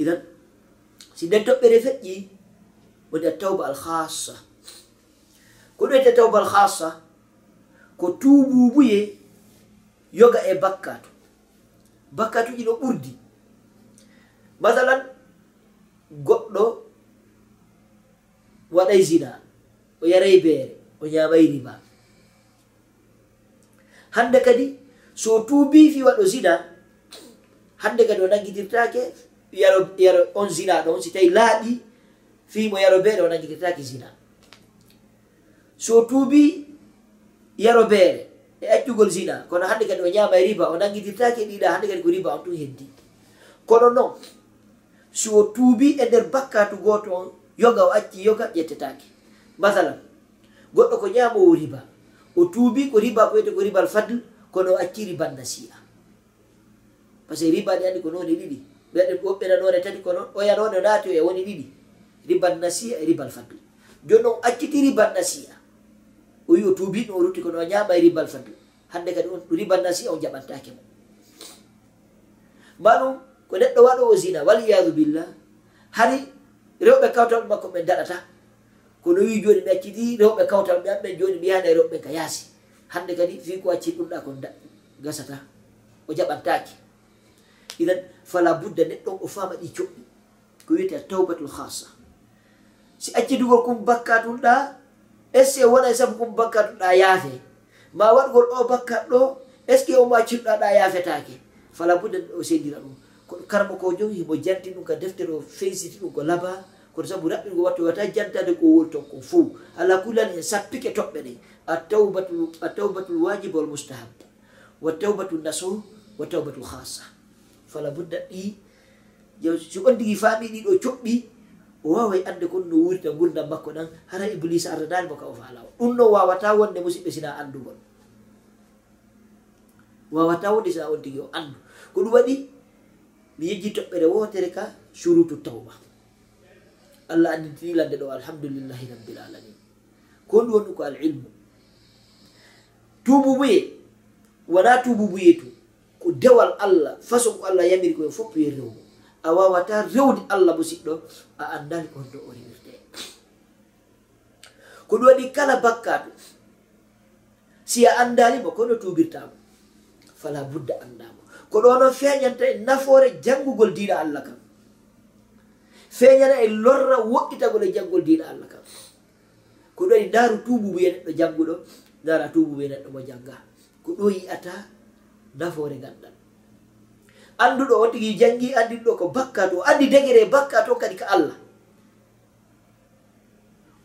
idan si sinden toɓɓere feƴƴi woni attawba alhassa ko ɗum wiyete tawba alhassa ko tuububuye yoga e bakkatu bakkatuji ɗo ɓurdi. Masalan goɗɗo waɗay zina o yaray beere o ñamay riba. Hande kadi so tuubi fi waɗo zina hande kadi o nangidirtake yaro yaro on zina ɗon si tawi laaɓi fimo yaro beere wona jogirtaki zina. So tuubi yaro beere e accugol zina kono hande kadi o ñama e riba o nangidirtaki e ɗiɗa hande kadi ko riba on tun heddi. Kono noon so tuubi e nder bakkatu goto on yoga o acci yoga ƴettetaki masalan goɗɗo ko ñama o riba o tuubi ko riba ko wiyete ko ribal fadle kono o acci riban nasi'a par ce que riba ɗi andi ko noone ɗiɗi. ɓeɗe woɓɓeɗanoɗe tati ko noon o naati e woni ɗiɗi. Ribal nasiya e ribal fadl joni noon acciti ribal nasiya o wi o tuubiɗo o rutti kono o ñama e ribal fadl hande kadi on ribal nasiya on jaɓantake mo. Maɗum ko neɗɗo waɗo o zina waliyadu billah. Hari rewɓe kawtal makko ɓe daɗata kono wi joni mi acciti rewɓe kawtal ɓe amɓen joni mi yahana e rewɓe ka yaasi. Hande kadi fi ko acciti ɗumɗa kon gasata o jaɓantake idan fala budda neɗɗon o fama ɗi coɓɗi ko wiyete a tawbatul hasa si accidugol kum bakkatunɗa est ce que waɗa saabu kum bakkatunɗa yaafe ma waɗgol o bakkat ɗo est ce que omo accirɗa ɗa yaafetake fala budda neɗɗo o seydira ɗum. E Koɗo karma ko jo himo janti ɗum ka deftere o feysiti ɗum ko laba. Kono saabu raɓɓingo watto wata jantade ko wol ton ko fo ala kulani hen sappike toɓɓe ɗe. A tawbatul a wajibe wal mustahab wa tawbatul nasu wa tawbatul hasa fala budda ɗi. So on tigi faami ɗiɗo coɓɓi o waway ande kon no wurta gurdam makko ɗan hara iblisa ardanani mo ka o faala o. Ɗum no wawata wonde musidɓe sina andugol wawata wonde sina on tigi o andu. Ko ɗum waɗi mi yejji toɓɓere wotere ka surutu tawba. Allah anditini lande ɗo alhamdulillahi rabbil alamin. Ko ɗum woni ko al ilmu tububuye wona tububuye tu ko dewal allah façon ko allah yamiri koye fof yo rewmo. A wawata rewde allah musiɗɗo a andani ko honno o rewirte ko ɗum waɗi kala bakkaɗo si a andalimo kono tubirtamo? Fala budda andamo. Ko ɗo noon feeñanta e nafoore janngugol diina allah kam. Feeñana e lorra woɗɗitagol e janngol diina allah kam. Ko ɗo waɗi ndaaru tububu e neɗɗo jannguɗo ndaara tububu e neɗɗo mo jannga. Ko ɗo yi'ata nafoore ganndal annduɗo on tigi janngi anndinɗo ko bakka to anndi degere bakka to kadi ko allah.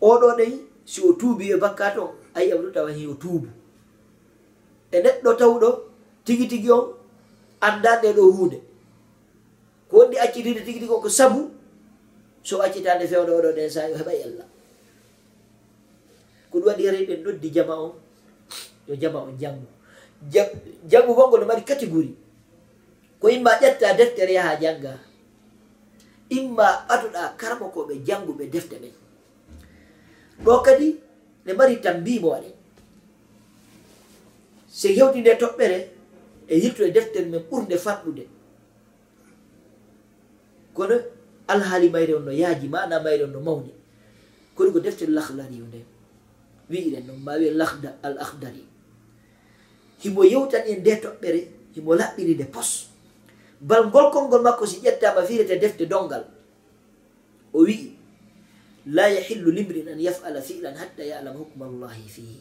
Oɗo nayi si o tuubi e bakka to ayi am ɗo tawa hi o tuubu. E neɗɗo tawɗo tigi tigi on annda nde ɗo huunde. Ko wonɗi accitide tigi tigi on ko sabu so accitande fewde oɗo nden sa o heɓay allah. Ko ɗum waɗi yara eɗen noddi jama on yo jama on jamma janngu fongo no mari catégorie ko imma ƴetta deftere yaha jannga imma ɓatuɗa karma koɓe jannguɓe defte ɓen ɗo kadi ne mari tambimo waɗe. So hewti nde toɓɓere e yiltude deftere men ɓurde fanɗude kono alhaali mayre on no yaaji mana mayre on no mawni. Koni ko deftere lahdari yo nde. Wiiren noon ma wiye lahda al ahdari himo yewtan en nde toɓɓere himo laɓɓini nde pos. Bal ngolkol ngol makko si ƴettama firete defte dongal o wi'i la yahillu limrin an yafala filan hatta yalama hukma allahi fihi.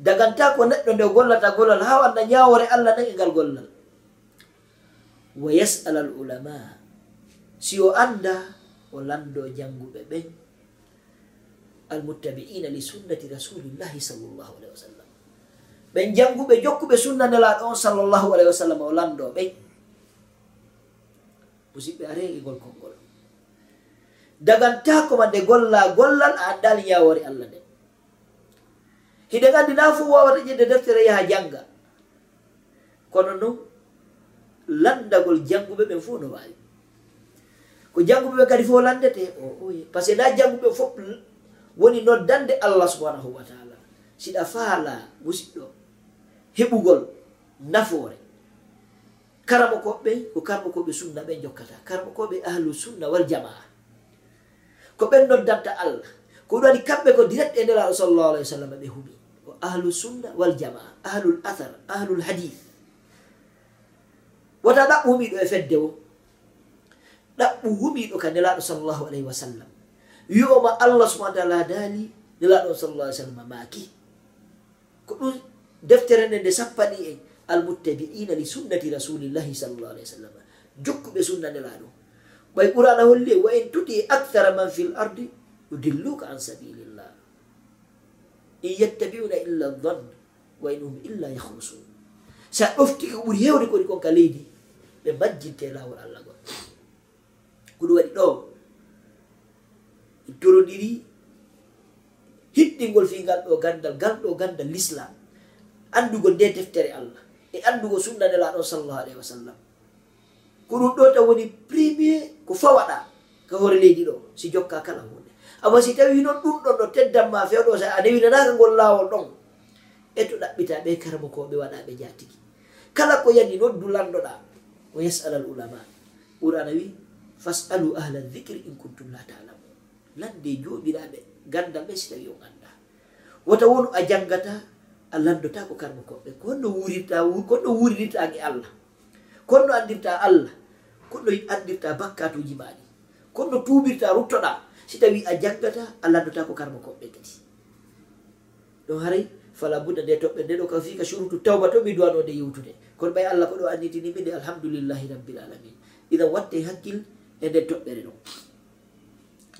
Daganta ko neɗɗo nde gollata gollal ha wanda ñawore allah nagi ngal gollal. Wa yasala al ulama si o anda o lando janguɓe ɓen. almuttabi'ina li sunnati rasulillahi sallllahu alahi wa sallam ɓen janguɓe jokkuɓe sunna nelaɗo on sallllahu alahi wa sallam o landoɓe musidɓe aregi golkol ngol dagantako nde golla gollal a anndali yawore allah nde hiɗe anndi na fof wawata ƴedde deftere yaha janga kono noon landagol janguɓe ɓen fof no wawi ko jannguɓe ɓe kadi fof landete o oye par ce que na janguɓe fof woni noddande allah subhanahu wa taala. Siɗa faala musiɗɗo. Heɓugol nafoore. Karamo koɓɓe ko karmo koɓe sunna ɓe jokkata karmo koɓe ahlu sunna wal jamaa. Ko ɓen noddanta allah. Ko ɗum waɗi kamɓe ko direct e ndelaɗo sallllahu alah wa sallam ɓe humi ko ahlu sunna wal jamaa. Ahlul athar ahlul hadith wata ɗaɓɓu humiɗo e fedde o ɗaɓɓu humiɗo ka nelaɗo sallllahu alayhi wa sallam. wi'oma allah subahana taala daali nelaɗo sallah sallam maaki. Ko ɗum deftere nde nde sappaɗi en almuttabi'ina li sunnati rasulillahi sallllah alih w sallam. Jokkuɓe sunna nelaɗo ɓay qur'ana holli e, wa in tuti akthara man fi l ardi yudilluka an sabilillah. In yattabiuna illa dan wa in hum illa yahrusun sa ɗofti ko ɓuri hewde koni kon ka leydi ɓe majjinte lawol allah gon. Ko ɗum waɗi ɗo dorodiri hiɗɗingol fi ngal ɗo gandal ngal ɗo gandal l'islam. Andugo nde deftere allah e andugo sunna nelaɗo sallllahu alayhi wa sallam. Ko ɗum ɗo tan woni premier ko fawaɗa ka hoore leydi ɗo si jokka kala hunde. Amma si tawi noon ɗum ɗon ɗo teddanma fewɗo sa a newinanaka ngol laawol ɗon e to ɗaɓɓita ɓe karama koɓe waɗaɓe jatigi kala ko yani noon dulanɗoɗa o yasala al ulama. Qur'ana wi fasalu ahla dicre in kuntum la talamu lande joɓiraɓe gandal ɓe si tawi o ganda wota won a janggata a landota ko karma koɓɓe konno wurirta konno wuririrtake allah. Konno andirta allah konno andirta bakkatuji maɗi konno tubirta ruttoɗa. Si tawi a janggata a landota ko karma koɓɓe kadi. Ɗon haray fala budda nde toɓɓe nde ɗo ka fika surutu tawba to mi duwano nde yewtude kono ɓay allah ko ɗo annitini minde alhamdulillahi rabbil alamin. Iɗan watte hakkil e nden toɓɓere ɗon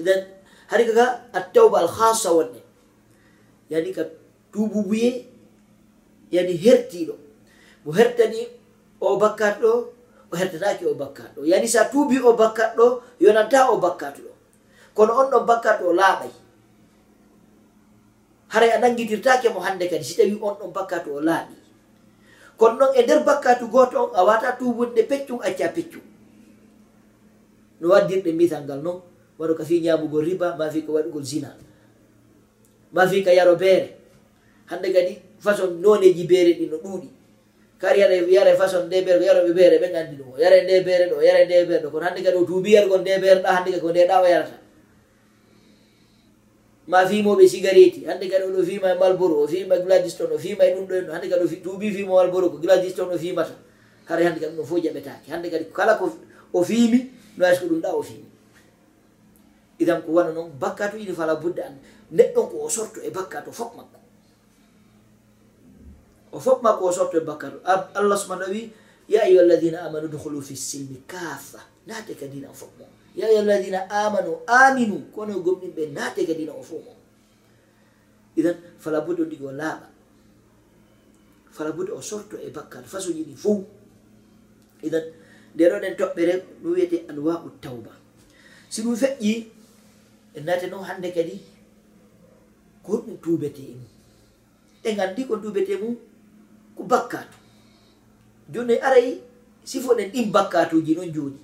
iɗan hari kaga attawba alhasa wonne yani ka tububuye yani hertiɗo mo hertani o bakkat ɗo o hertanaki o bakkat ɗo. Yani sa tuubi o bakkat ɗo yonanta o bakkatuɗo kono on ɗon bakkat ɗo laaɓay. Haray a nangidirtake mo hande kadi si tawi on ɗon bakkatu o laaɓi. Kono noon e nder bakkatu goto on a wata tubunde peccum acca peccum. No waddirɗe misal ngal noon waɗo ka fi ñamugol riba ma fi ko waɗugol zina. Ma fi ka yaro beere. Hande kadi façon noneji beere ɗi no ɗuuɗi. Kadi yara yara façon nde beere yaroɓe beere ɓe gandi ɗum o. Yara nde beere ɗo yara nde beere ɗo. Kono hande kadi o tuubiyal gon nde beere ɗa hande kadi ko nde ɗawa yarata. Ma fimoɓe cigareti hande kadi oɗo fima e malboro o fima e gladiston o fima e ɗum ɗo en hande kadi o tuubi fima malboro ko gladiston o fimata kara hande kadi ɗum ɗo fof jaɓetake hande kadi kala ko o fimi no wawi ko ɗum ɗa o fimi idan ko wana noon bakkatuji ɗi fala budde an neɗɗon ko o sorto e bakkatu fof makko. O fof makko o sorto e bakkatu allah subahana wi ya ayuha alladina amanu dukhulu fi silmi kafa naate ka dina o fof mo. Ya ayuha alladina amanu aminu kono e gomɗinɓe naate ka dina o fof mo. Idan fala budde o ɗigo laaɓa fala budde o sorto e bakkatu façon ɗi fof idan nde ɗoɗen toɓɓere ɗum wiyete anwa'u tawba. Si ɗum feƴƴi en nati noon hannde kadi ko ɗum tuubete e mum. E nganndi ko tuubete mum ko bakkatu jooni arayi sifoɗen ɗin bakkatuji noon jooni.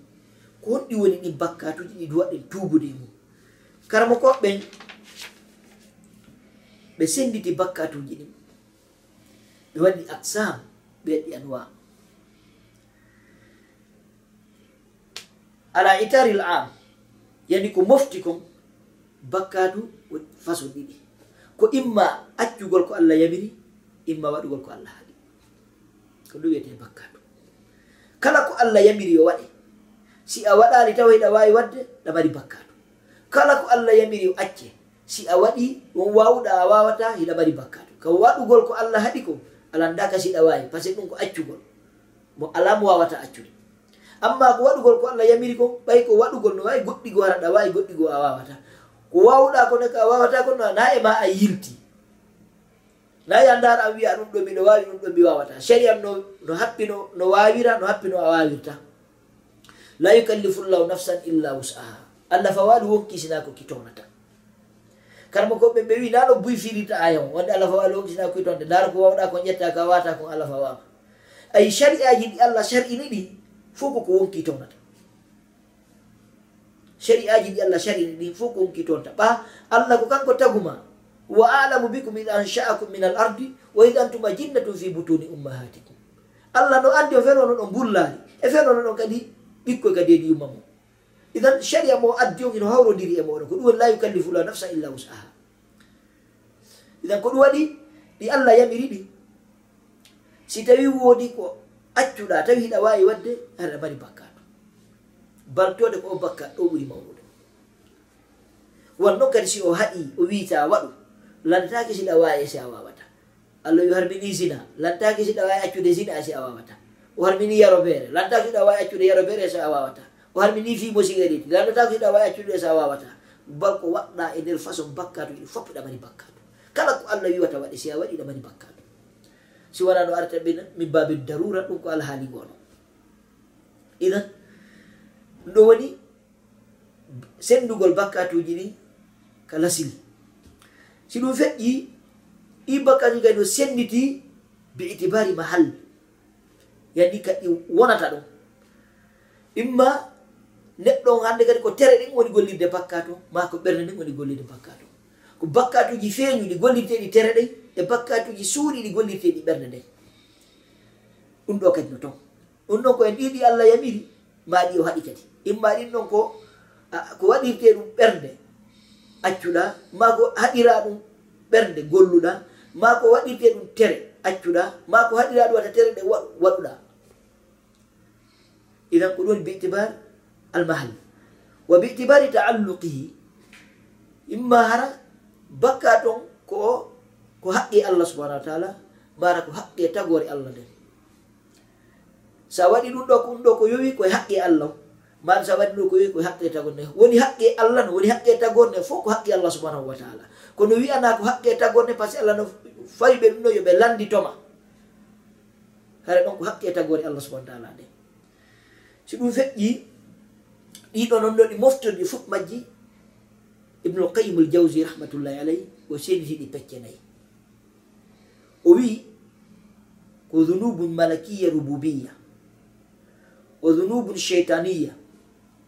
Ko honɗi woni ɗin bakkatuji ɗi duwaɗen tuubude e mum. Karma koɓɓen ɓe senditi bakkatuji ɗin. Ɓe waɗi aksam ɓe waɗi anwa ala itaril am yani ko mofti kon bakkatu façon ɗiɗi. Ko imma accugol ko allah yamiri imma waɗugol ko allah haɗi ko ɗum wiyete bakkatu kala ko allah yamiri yo waɗe si a waɗali taw hiɗa wawi wadde ɗa mari bakkatu kala ko allah yamiri yo acce si a waɗi won wawɗa a wawata hiɗa mari bakkatu ka waɗugol ko allah haɗi ko alandaka siɗa wawi par ce que ɗum ko accugol. Mo ala wawata accude. Amma ko waɗugol ko allah yamiri ko ɓay ko waɗugol no wawi goɗɗigo hara ɗa wawi goɗɗigo a wawata. ko wawɗa kone ka wawata kono na e ma a yilti. Nayi e a ndara a wiya ɗum ɗo miɗo wawi ɗum ɗo mi wawata. Sharian no no happino no wawira no happino a wawirta. La yukallifu llahu nafsan illa wus'aha. Allah fa waɗi wonkisina ko kitonata karma koɓe ɓe wi naɗo buyfirita ayan wonde allah fa waɗi wonkisina ko kitonde ndara ko wawɗa ko ƴetta ka wata ko allah fa wama ay shari'aji ɗi allah shar'ini ɗi. Fof koko wonki tonata shari'aji ɗi allah shari'i ɗi fof ko hunkitonta ɓa allah ko kanko taguma wa alamu bikum id ansha'akum min al ardi wa id antuma jinnatum fi butuni ummahatikum. Allah no andi o feere ono ɗon bullaali e fenono ɗon kadi ɓikkoye kadi edi yumma mo idan sharia mo addi on ino hawrodiri e moɗon ko ɗum woni la yukallifu la nafsa illa wusaha. Idan ko ɗum waɗi ɗi allah yamiri ɗi. Si tawi woodi ko accuɗa tawi hiɗa wawi wadde aɗa mari bakka. baltode ko bakka ɗo ɓuri mawnude wonno kadi si o haɗi o wiita waɗu lantaki siɗa wawi si a wawata allah wi harmini zina lantaki siɗa wawi accude zina si a wawata o harmini yaro feere lantaki siɗa wawi accude yaro feere si a wawata o harmini fimo sigariti lantaki siɗa wawi accude si a wawata bal ko waɗɗa e nder façon bakkatu ɗi foppo ɗamani bakkatu kala ko allah wiwata waɗi si a waɗi ɗamani bakkatu si wona no arta ɓina min babi darura ɗum ko alhaali gono idan ɗum ɗo waɗi senndugol bakkatuji ɗi ka lasil si ɗum feƴƴi ɗi bakkatuji kadi no senditi be itibari mahal. Yani kadi wonata ɗum. Imma neɗɗo on hannde kadi ko tere ɗin woni gollirde bakkato ma ko ɓernde nden woni gollirde bakkato ko bakkatuji feeñu ɗi gollirteɗi tere ɗen e bakkatuji suuɗi ɗi gollirteɗi ɓernde nden ɗum ɗo kadi no ton ɗum ɗon ko en ɗiɗi allah yamiri maɗi o haɗi kadi. imma ɗin ɗon ko ko waɗirte ɗum ɓernde accuɗa ma ko haɗira ɗum ɓernde golluɗa ma ko waɗirte ɗum tere accuɗa ma ko haɗira ɗum wata tere ɗe waɗuɗa. Idan ko ɗon bitibar almahal. Wa bitibari taalluqihi imma hara bakka ton ko ko haqqi allah subahana wa taala mara ko haqqi e tagore allah nden sa waɗi ɗum ɗo ko ɗum ɗo ko yowi koye haqqi allah. maɗum sa waɗi ɗo ko wi ko haqqe e tagone woni haqqe allah no woni haqqe e tagone fof ko haqqe allah subahanahu wa taala. Kono wiyana ko haqqe e tagone par ce que allah no fawi ɓe ɗum ɗo yoɓe landitoma hare ɗon ko haqqe tagore allah subahana taala nde si ɗum feƴƴi ɗiɗo noon ɗo ɗi moftorɗi fof majji ibnul qayim l jawsi rahmatullahi alayh o senditiɗi pecce nayyi o wi ko dunubun malakiya rububiya wa dunubun cheitaniya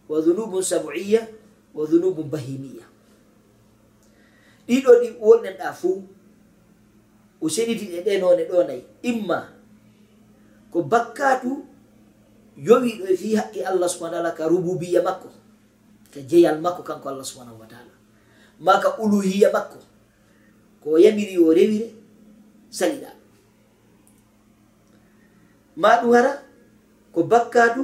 wa dhunubun sabuiya wa dhunubun bahimiya ɗiɗo ɗi wonɗenɗa fuu o seɗitiɗe ɗe none ɗo nayi imma ko bakkatu yowiɗo e fi haqqi allah subahana taala ka rububiya makko ka jeyal makko kanko allah subahanahu wa taala. Ma ka uluhiya makko ko yamiri o rewire saliɗa. Ma ɗum hara ko bakkatu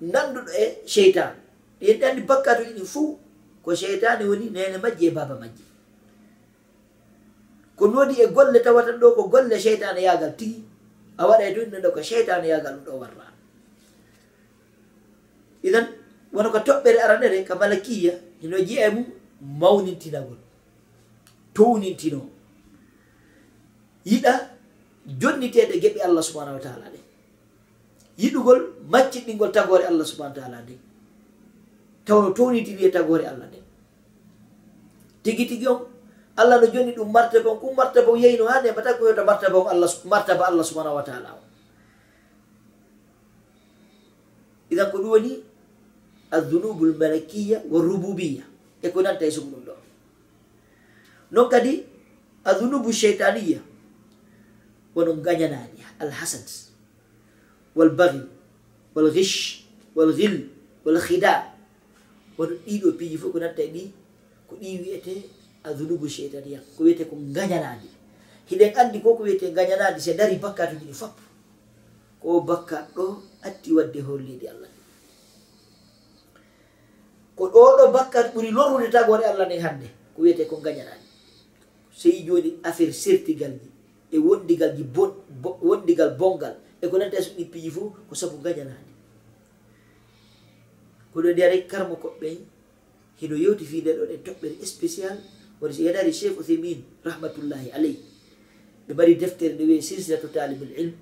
nanduɗo e cheytan en ɗandi bakkatu ɗiɗi fuu ko cheytani woni nene majji e baba majji. Ko noodi e golle tawatan ɗo ko golle cheytane yagal tigi a waɗa e inɗen ɗo ko cheytane yagal ɗum ɗo warra. Idan wono ko toɓɓere aranere ka malakiya hino jiya e mum mawnintinagol townintino yiɗa jonnitede geɓe allah subahanahu wa taala ɗe. yiɗugol macciɗɗingol tagore allah subahana taala nde. Tawno towniti wiye tagore allah nde. Tigi tigi on allah no joni ɗum martaba on kum martaba on yeyno ha nemata ko hewta martaba on allah martaba allah subahanahu wa taala o. Idan ko ɗum woni adunubul malakiya wa rububiya e ko nanta e sugu ɗum ɗo. Non kadi adunubu cheytaniya wono gañanani alhasad. walbagi walgish walgil walhida wono ɗiɗo piiji fof ko natta e ɗi ko ɗi wiyete adunubu cheitania ko wiyete ko gañanadi hiɗen andi ko ko wiyete gañanadi se dari bakka to fop ko bakka ɗo atti wadde hollidi allah. Ko ɗoɗo ɗo bakka ɓuri lorrude tagore allah ni hannde ko wiyete ko gañanadi sey joni affaire sertigal ji e wondigal ji bondigal bongal e ko nanta so ɗippiji fo ko sabu gajanade koɗo ɗi aray karma koɓɓey hiɗo yewti fiide ɗo ɗen toɓɓere spécial woni so yadari chef uthimin rahmatullahi aley ɓe mbaɗi deftere nde wiye silsilatu talibul ilm.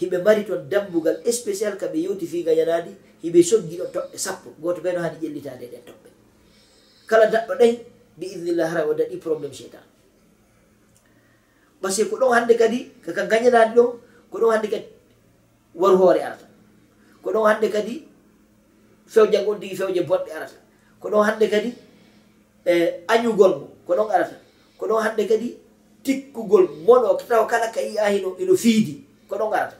Hiɓe mbari toon dambugal spécial kamɓe yewti fi gañanadi hiɓe soggi ɗon toɓɓe sappo. Goto ɓeno hani ƴellitade ɗen toɓɓe. Kala daɗɗo ɗen bi idnillah hara o daɗi probléme cheytan par ce que ko ɗon hande kadi kaka gañanadi ɗon ko ɗon hande kadi won hoore arata. Ko ɗon hande kadi fewje gon tigi fewje bonɗe arata. Ko ɗon hande kadi e añugol mo ko ɗon arata. Ko ɗon hande kadi tikkugol mono tawa kala ka yiya hino ino fiidi ko ɗon arata.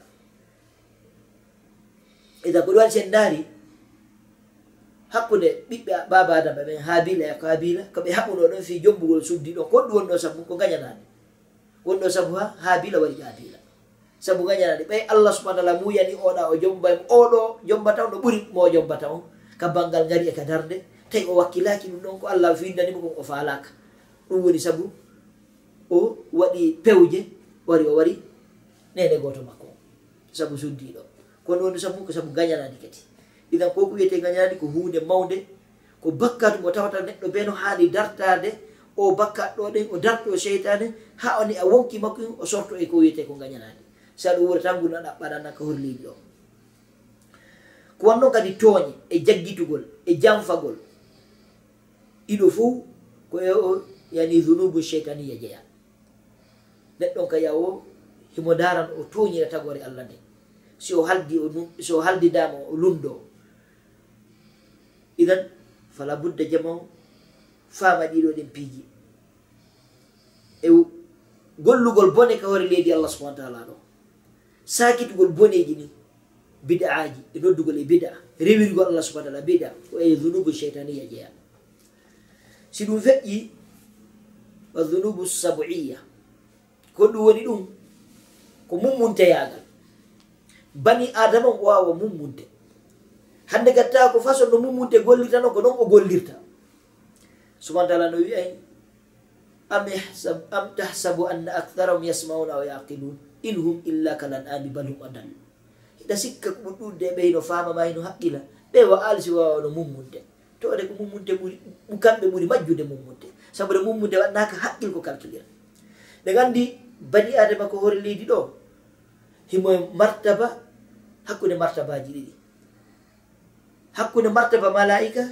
Ida ko ɗum waɗi sen daari hakkude ɓiɓɓe baba adama ɓen haabila e ko haabila koɓe haɓuno ɗon fi jombugol suddi ɗon ko ɗum wonɗo sabu ko gañanani wonɗo sabu ha haabila waɗi haabila sabu gañanaɗe ɓay allah subahana taala muyani oɗa o jombam oɗo jombata on ɗo ɓuuri mo jombata on. Ka banggal gari e ka darde. Tawi o wakkilaki ɗum ɗon ko allah findanimo kon o falaka ɗum woni sabu o waɗi pewje wari o wari nene goto makko. Sabu suddiɗo kono woni sabu ko sabu gañanaɗi kadi. Idan ko ko wiyete gañanaɗi ko hunde mawde ko bakkatu mo tawata neɗɗo be no haali dartade o bakkat ɗo ɗen o darto seytane ha oni a wonki makko o sorto e ko wiyete ko gañanaɗi sa ɗum wuri tan gurna ɗaɓɓaɗannan ka horleydi o. Ko wannon kadi tooñe e jaggitugol e janfagol ɗiɗo fo ko e o yani zunubu cheytaniya jeeya neɗɗon ka yawo himo daran o toñira tagore allah nde. Si o haldi o so o haldidama o lundo idan fala budda jamao o fama ɗiɗo ɗen piiji. E gollugol bone ka hoore leydi allah subahana taala ɗo. sakitugol boneji ɗi bida'aji e noddugol e bida. Rewirgol allah subahana taala bida ko e zunubu cheitania jeeya. Si ɗum feƴƴi wa zunubu sabuiya ko ɗum woni ɗum ko mummunteyagal. Bani adama o wawa mummunte. Hande gatta ko façon no mummunte gollirta noon ko noon o gollirta. Subhana taala no wiyay am tahsabu anna aktharahum yasmauna wa yaqilun. in hum illa kalan ami bal hum adal hiɗa sikka ko ɗuɗɗude ɓe hino faama ma hino haqqila ɓe wa alsi wawano mummunde to ode ko mummunde ɓuri kamɓe ɓuri majjude mummunde sabu de mummunde waɗnaka haqqil ko calculira. Ɓe gandi bani adama ko hoore leydi ɗo himo martaba hakkude martabaji ɗiɗi. Hakkude martaba malaika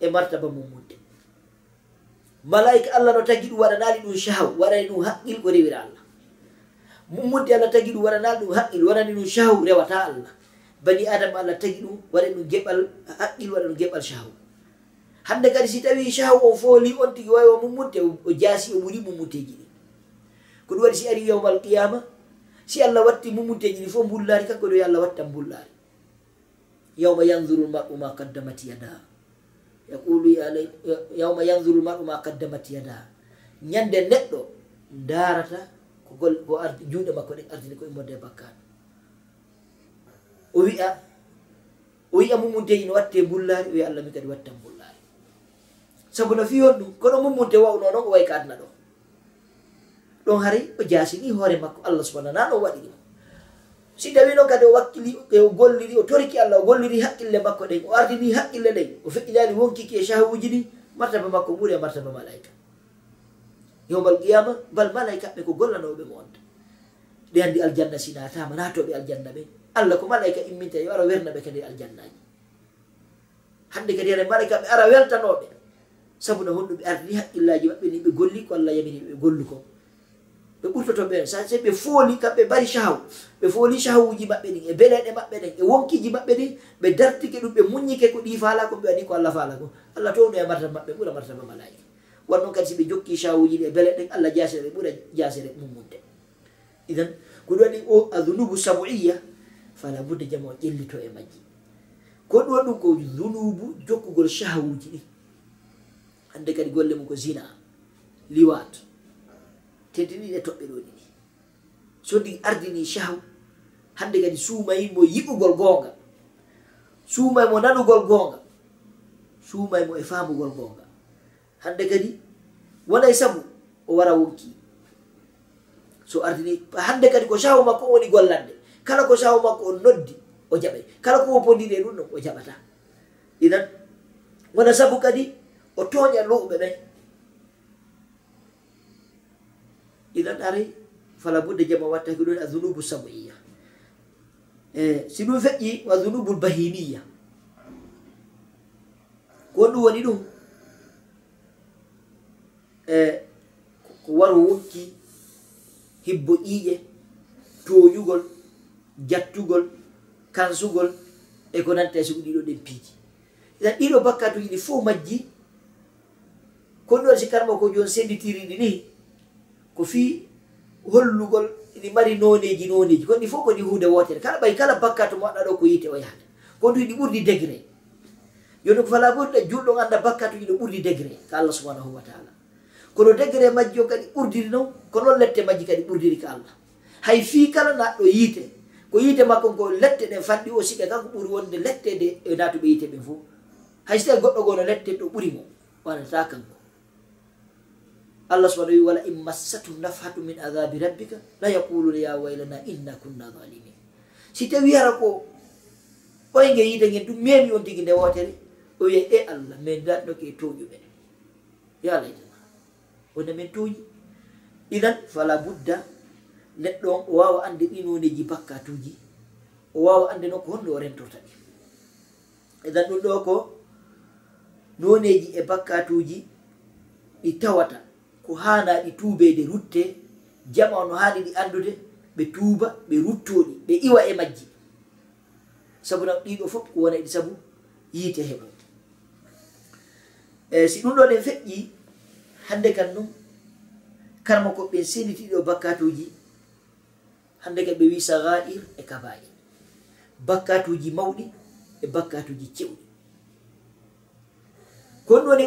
e martaba mummunde malaika allah no tagi ɗum waɗanali ɗum chahaw waɗani ɗum haqqil ko rewira allah. mummudi allah tagi ɗum waɗana ɗum haqqil waɗani ɗum shahu rewata allah. Bani adama allah tagi ɗum waɗa ɗum geɓal haqqil waɗa ɗum geɓal shahu. Hande kadi si tawi shahu o fooli on tigi wawi o mummude o jaasi o ɓuuri mummuteji ɗi. Ko ɗum waɗi si ari yawmal qiyama si allah watti mummuteji ɗi fof mbullari kanko ɗo yo allah wattan mbullari. Yawma yanduru lmaru ma qaddamat yada. Yaqulu yawma yanduru lmaru ma qaddamat yada. Ñande neɗɗo darata gol o ardi juuɗe makko ɗen ardini koye modde bakkaɗo. O wiya o wiya mumunte ino watte bullari o wiya allah mi kadi wattan bullari saabu no fiyon ɗum kono mumunte wawno noon o way ka adna ɗo. Ɗon haray o jasini hoore makko allah subahana nan o waɗi ɗum si tawi noon kadi o wakkili e o golliri o toriki allah o golliri haqqille makko ɗen o ardini haqqille ɗen o feƴƴinani wonkiki e sahabuji ɗi martaba makko ɓuuri e martaba malaika yowmal qiyama bal malaikaɓe ko gollanoɓe mo onda ɓe andi aljanna si natama natoɓe aljanna ɓe. Allah ko malaika imminta yo ara wernaɓe kadi e aljannaji. Hande kadi hene malaikaɓe ara weltanoɓe sabuna honɗum ɓe ardini haqqillaji maɓɓe ni ɓe golli ko allah yamini ɓe gollu ko. Ɓe ɓurtotoɓe en sa ɓe fooli kamɓe mbari chahaw ɓe fooli chahawuji maɓɓe ɗin e beleɗe maɓɓe ɗen e wonkiji maɓɓe ɗin ɓe dartike ɗum ɓe muññike ko ɗi faala ko ɓe waɗi ko allah faala ko. Allah towno e martaba maɓɓe ɓuura martaba malaika wan noon kadi si ɓe jokki shawuji ɗi e beele ɗen allah jasere ɓe ɓuura jasere mummunde. Idan ko ɗum waɗi o adunubu sabuiya fala budde jama o ƴellito e majji. Ko ɗum waɗi ɗum ko dunubu jokkugol shahawuji ɗi. Hande kadi golle mum ko zina liwat tentiniɗe toɓɓe ɗo ɗiɗi so ndi ardini shahu hande kadi suumayimo yiɓugol goonga. Suumay mo nanugol goonga. Suumay mo e faamugol goonga. hande kadi waɗay sabu o wara wonki. So ardini hande kadi ko sahu makko woni gollande kala ko sahu makko o noddi o jaɓay kala ko o e ɗum ɗon o jaɓata. Inan wona sabu kadi o tooña luɓe ɓen inan aray fala budde jama watta ko ɗon a zunubu sabuiya e si ɗum feƴƴi wa zunubul bahimiya ko ɗum woni ɗum? E, ko waro wokki hibbo ƴiiƴe tooƴugol jattugol kansugol e ko nanta e sugu ɗiɗo ɗen piiji. Idan ɗiɗo bakkatuji ɗi fof majji ko ɗo si karma ko joni senditiriɗi ni ko fi hollugol ɗi mari noneji noneji kon ɗi fof ko ɗi hunde wotere kala ɓay kala bakkatu mo waɗa ɗo ko yite o yahata ko ɗum ɗi ɓurdi degré. Joni ko fala ɓurɗa julɗo anda bakkatuji ɗo ɓurdi degré ko allah subhanahu wa taala. kono degré majji o kadi ɓurdiri noon ko noon lette majji kadi ɓurdiri ka allah. Hay fi kala naɗɗo yiite ko yiite makko ko lette ɗen fanɗi o siɓe kanko ɓuri wonde lettede e natuɓe yiite ɓen fof hay so tawi goɗɗo goo no lette ɗo ɓuri mo wanata kanko. Allah subahana wi wala in massatum nafhatu min adabi rabbika la yaquluna ya waylana inna kunna zalimin si tawi hara ko oye yiide gen ɗum memi on tigi nde wotere o wiye e allah min daɗɗoke e towƴuɓen yo wona min tooñi. Idan fala budda neɗɗo on o wawa ande ɗinoneji bakkatuji o wawa ande noon ko honno o rentorta ɗi. Idan ɗum ɗo ko noneji e bakkatuji ɗi tawata ko hana ɗi tubede rutte jama no haani ɗi andude ɓe tuuba ɓe ruttoɗi ɓe iwa e majji. Sabu nan ɗiɗo fof ko wona ɗi sabu yiite heɓo e eh, si ɗum ɗo ɗen feƴƴi hande kan noon karma koɓɓen senitiɗo bakkatuji hande kam ɓe wi sagair e kabair. Bakkatuji mawɗi e bakkatuji cewɗi kon ɗone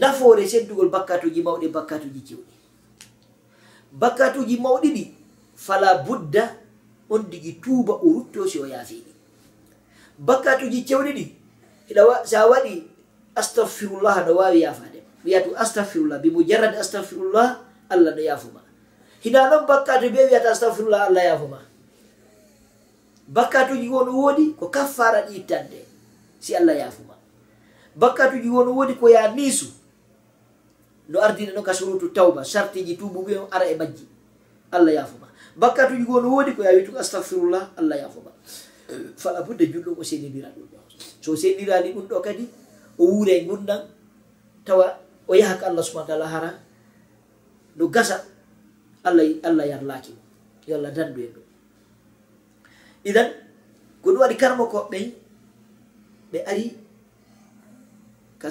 nafoore seddugol bakkatuji mawɗi e bakkatuji cewɗi bakkatuji mawɗi ɗi fala budda on digi tuuba o rutto si o yaafiɗi bakkatuji cewɗi ɗi sa waɗi astahfirullah no wawi yafade wiyatu astahfirullah bi mujarrad astahfirullah allah no yafuma hina noon bakkatu be wiyata astahfirullah allah yafuma bakkatuji won woodi ko kaffara ɗi ittande si allah yafuma bakkatuji won woodi ko ya niisu no ardina noon ka surutu tawba sartiji tubuɓe on ara e majji allah yafuma bakkatuji won woodi ko ya wituko astahfirullah allah yafuma fala budde julɗum o sendidira ɗum. Ɗo so sendirani ɗum ɗo kadi o wuure e gurdam tawa o yaha ko allah subahana taala hara no gasa allah allah yarlaaki mo yo allah dandu en ɗum idan ko ɗum waɗi karmo koɓɓe ɓe ari ka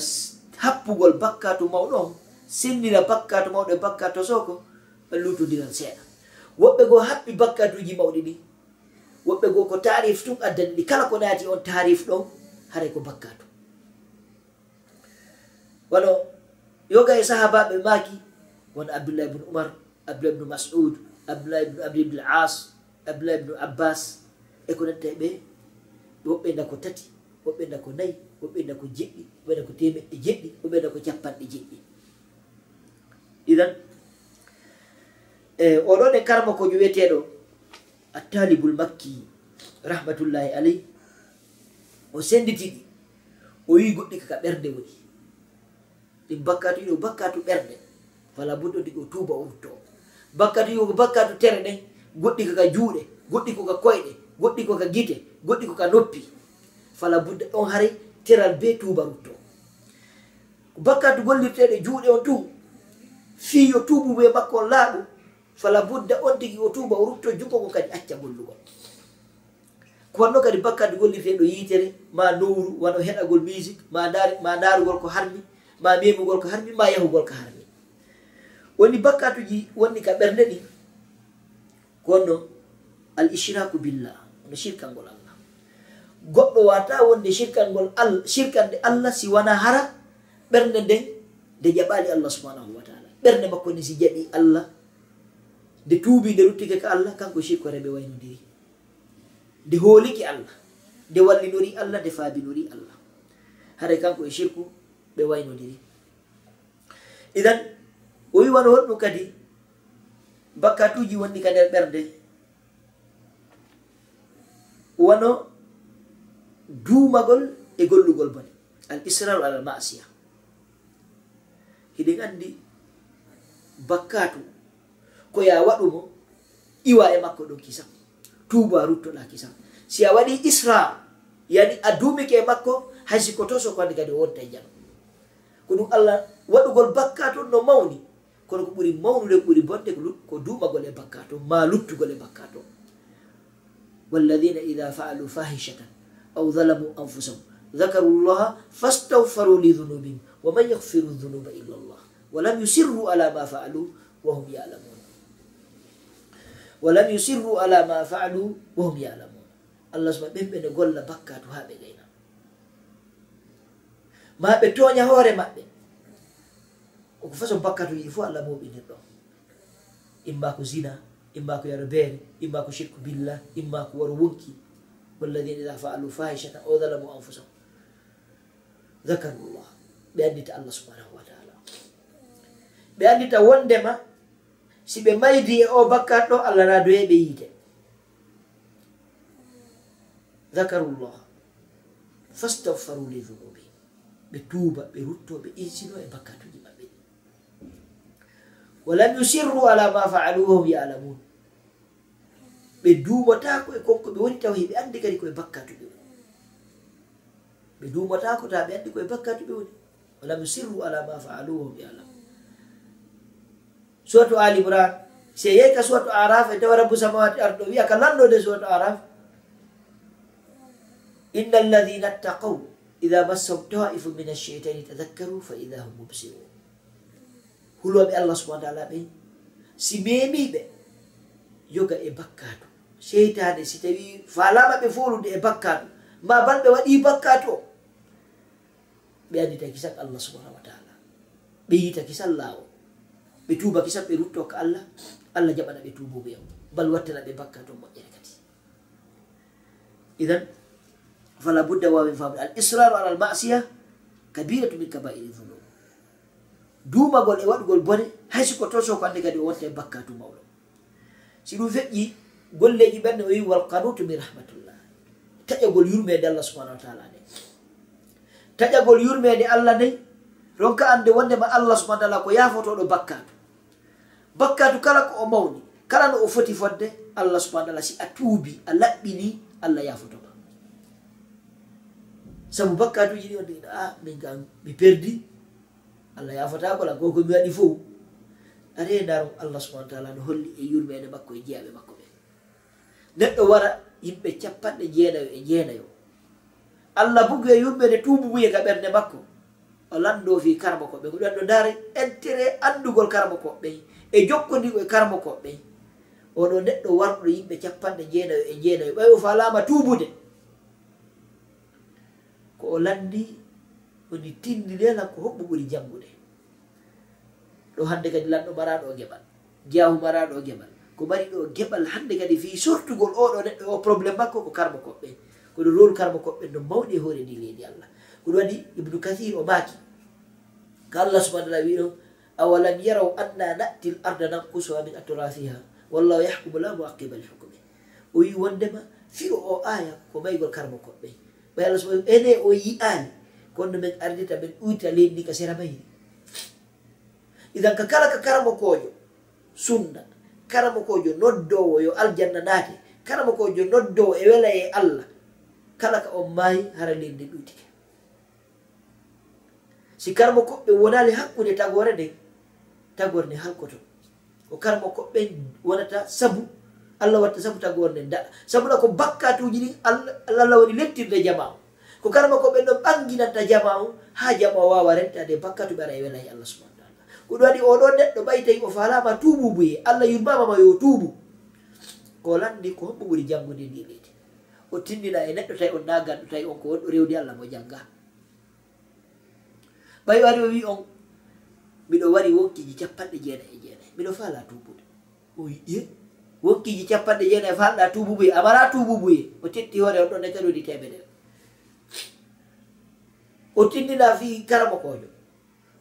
happugol bakkatu mawɗo on sendira bakkatu mawɗo e bakkatu soko lutudiran seeɗa. Woɓɓe goo haɓɓi bakkatuji mawɗi ɗi woɓɓe goo ko tarif tun addani ɗi kala ko naati on tarif ɗon haray ko bakkatu. Wano yoga e sahabaɓe maaki won abdoullah ibne oumar abdoullah ibnu masud abdoullah ibnu abdi ibnul as abdoullah ibnu abbas e ko nanta e ɓe woɓɓe nda ko tati woɓɓe nda ko nayyi woɓɓe nda ko jeɗɗi woɓɓe nda ko temeɗɗe jeɗɗi woɓɓe nda ko capanɗe jeɗɗi. Idan e oɗon e karma kojo wiyeteɗo attalibul makki rahmatullahi aley o senditiɗi o wi goɗɗi kaka ɓerde woni. ɗi bakkatu yo bakkatu ɓerde wala buɗɗo ɗi o tuba o wutto bakkatu yo bakkatu tere ɗen goɗɗi koka juuɗe goɗɗi koka koyɗe goɗɗi koka gite goɗɗi koka noppi. Fala budda ɗon haray teral be tuba rutto bakkatu gollirteɗe juuɗe on tun fiyo tubu be makko on laaɓu fala budda on tigi o tuba o rutto jungo ko kadi acca gollugol ko wanno kadi bakkatu gollirteɗo yitere ma nowru wano heɗagol musique ma darugol ko harmi ma memugol ko harmi ma yahugol ko harmi woni bakkatuji wonni ka ɓernde ɗi konno al ishraku billah no shirkal ngol allah. Goɗɗo wata wonde shirkal ngol shirkande allah si wona hara ɓernde nden nde jaɓali allah subhanahu wa taala. Ɓernde makko ni si jaɓi allah nde tuubi nde ruttike ka allah kanko shirko reɓe waynodiri. Nde hooliki allah nde wallinori allah nde faabinori allah. Haray kanko e shirku ɓe waynodiri. Idan o wiwan honɗum kadi bakkatuji wonɗi ka nder ɓerde wono duumagol e gollugol bone al israru alal masiya. Hiɗen andi bakkatu ko ya waɗumo iwa e makko ɗum kisa tuba ruttoɗa kisa si a waɗi isra yani a duumike e makko haysi ko toso ko andi kadi wonta e jam ko ɗum allah waɗugol bakka toon no mawni. Kono ko ɓuri mawnude ko ɓuri bonde ko duumagol e bakka to ma luttugol e bakka to walladina ida faalu fahishatan aw zalamu anfusahum zakaru llaha fastawfaru li dunubihim wa man yahfiru dunuba illa llah walam yusirru ala ma faalu wahum yalamun. Walam yusirru ala ma faalu wahum yalamun. Allah suma ɓen ɓene golla bakka to ha ɓe gay ma ɓe toña hoore maɓɓe. Oko façon bakkatu yi fof allah moɓinir ɗon imma ko zina imma ko yaro beere imma ko shirku billah imma ko waro wonki. Walladina ida faalu fahishata o dalamu anfusahum. Zakarullah. Ɓe andita allah subhanahu wa taala ɓe andita wondema si ɓe maydi e o bakkat ɗo allah radoye ɓe yiite. Zakarullah. Fastahfaru li dunubi ɓe tuuba ɓe rutto ɓe insino e bakkatuji maɓɓe. Walam yusirru ala ma faaluhum yalamun ɓe duumotako e konko ɓe woni taw heɓe andi kadi koye bakkatuɓe woni ɓe duumotako ta ɓe andi koye bakkatuɓe woni walam yusirru ala ma faaluhum yalamun suratu ali imran si a ka suratu araf e tawa rabbu samawati arɗo wiya ka lanɗo nde suratu araf inna alladina ttaqaw ida massahum ta'ifu min alcheitani tadakkaru fa ida hum mubsirun huloɓe allah subahana taala ɓe si memiɓe yoga e bakkatu seytane si tawi falama ɓe folude e bakkatu ma ban ɓe waɗi bakkatu o ɓe andita kisak allah subahanahu wa taala ɓe yita kisal lawo ɓe tuba kisan ɓe rutto ka allah allah jaɓana ɓe tubuɓe yam bal wattana ɓe bakkatu moƴƴere kadi idan fala فلا بد ومن فهم الإصرار على masiya kabiratu min kabairi الذنوب. duumagol e waɗugol bone hay siko to soko anndi kadi o wonta e bakkatu mawɗo si ɗum feƴƴi golleji ɓerde o wi wal kanutu min rahmatullah taƴagol yurmede allah subhanau wa taala nde taƴagol yurmede allah nde ronka ande wondema allah subahana taala ko yafotoɗo bakkatu bakkatu kala ko o mawni kala no o foti fodde allah subahana taala si a tuubi a laɓɓini allah yafoto saabu bakkatuji ɗi wadde a ah, min kam mi perdi. Allah yafatakola kola mi waɗi fo are daro allah subahana taala no holli e yurmede makko e jeeyaɓe makko ɓe. Neɗɗo wara yimɓe capanɗe jeenayo e jeenayo allah bugu e yurmede tububuye ka ɓernde makko. O lando fi karma koɓɓe ko ɗon ɗo ndaare intérêt anndugol karma koɓɓe e jokkodigo e karma koɓɓe. Oɗo neɗɗo warɗo yimɓe capanɗe jeenayo e jeenayo ɓawi o falama tubude ko o landi woni tindine ko hoɓɓu ɓuri janngude. Ɗo hande kadi lanɗo maraɗo o geɓal jeyahu maraɗo o geɓal. Ko mari ɗo geɓal hande kadi fi sortugol oɗo neɗɗo o probléme makko ko karma koɓɓe. Kono rôle karma koɓɓe no mawɗi e hoore ndi leydi allah. Koɗum waɗi ibnu kathir o maaki. Ko allah subahana taala wiɗo awalam yaraw anna natti l arda nankusuha min atorasiha wallahu yahkumu la muaqiba li hukme o wi wondema fi o aya ko maygol karma koɓɓe. ɓay allah soma ene o yi'ani kono min ardita min ɗuyta leydi ndi ka sera mayri. Idan ka kala ka karamo kojo sunna karamo kojo noddowo yo aljanna naate karamo kojo noddowo e wela e allah kala ka on maayi hara leydi ndi ɗuytike si karamo koɓɓe wonali hakkude tagore nde tagore nde halkoto. Ko karamo koɓɓe wonata sabu. allah watta sabu tagorde daɗa sabuna ko bakkatuji ɗi allah waɗi lettirde jama o ko karama ko ɓen ɗo ɓanginanta jama o ha jama o wawa rentade bakkatu ɓe ara e welayi allah subahana taala. Ko ɗum waɗi oɗo neɗɗo ɓaytawi o falama tububuye allah yurmamama yo tuubu. Ko landi ko hombo ɓuuri jangude ndi e leydi. O tindina e neɗɗo tawi on naganɗo tawi on ko wonɗo rewdi allah mo jangga ɓay wari o wi on miɗo wari wonkiji capanɗe jeenayi e jeenayi miɗo fala tubude o wi ye wokkiji capanɗe jeenayi e fa halɗa tububuye amara tububuye o tetti hoore on ɗon e caɗoɗi temedere o tindina fi karama kojo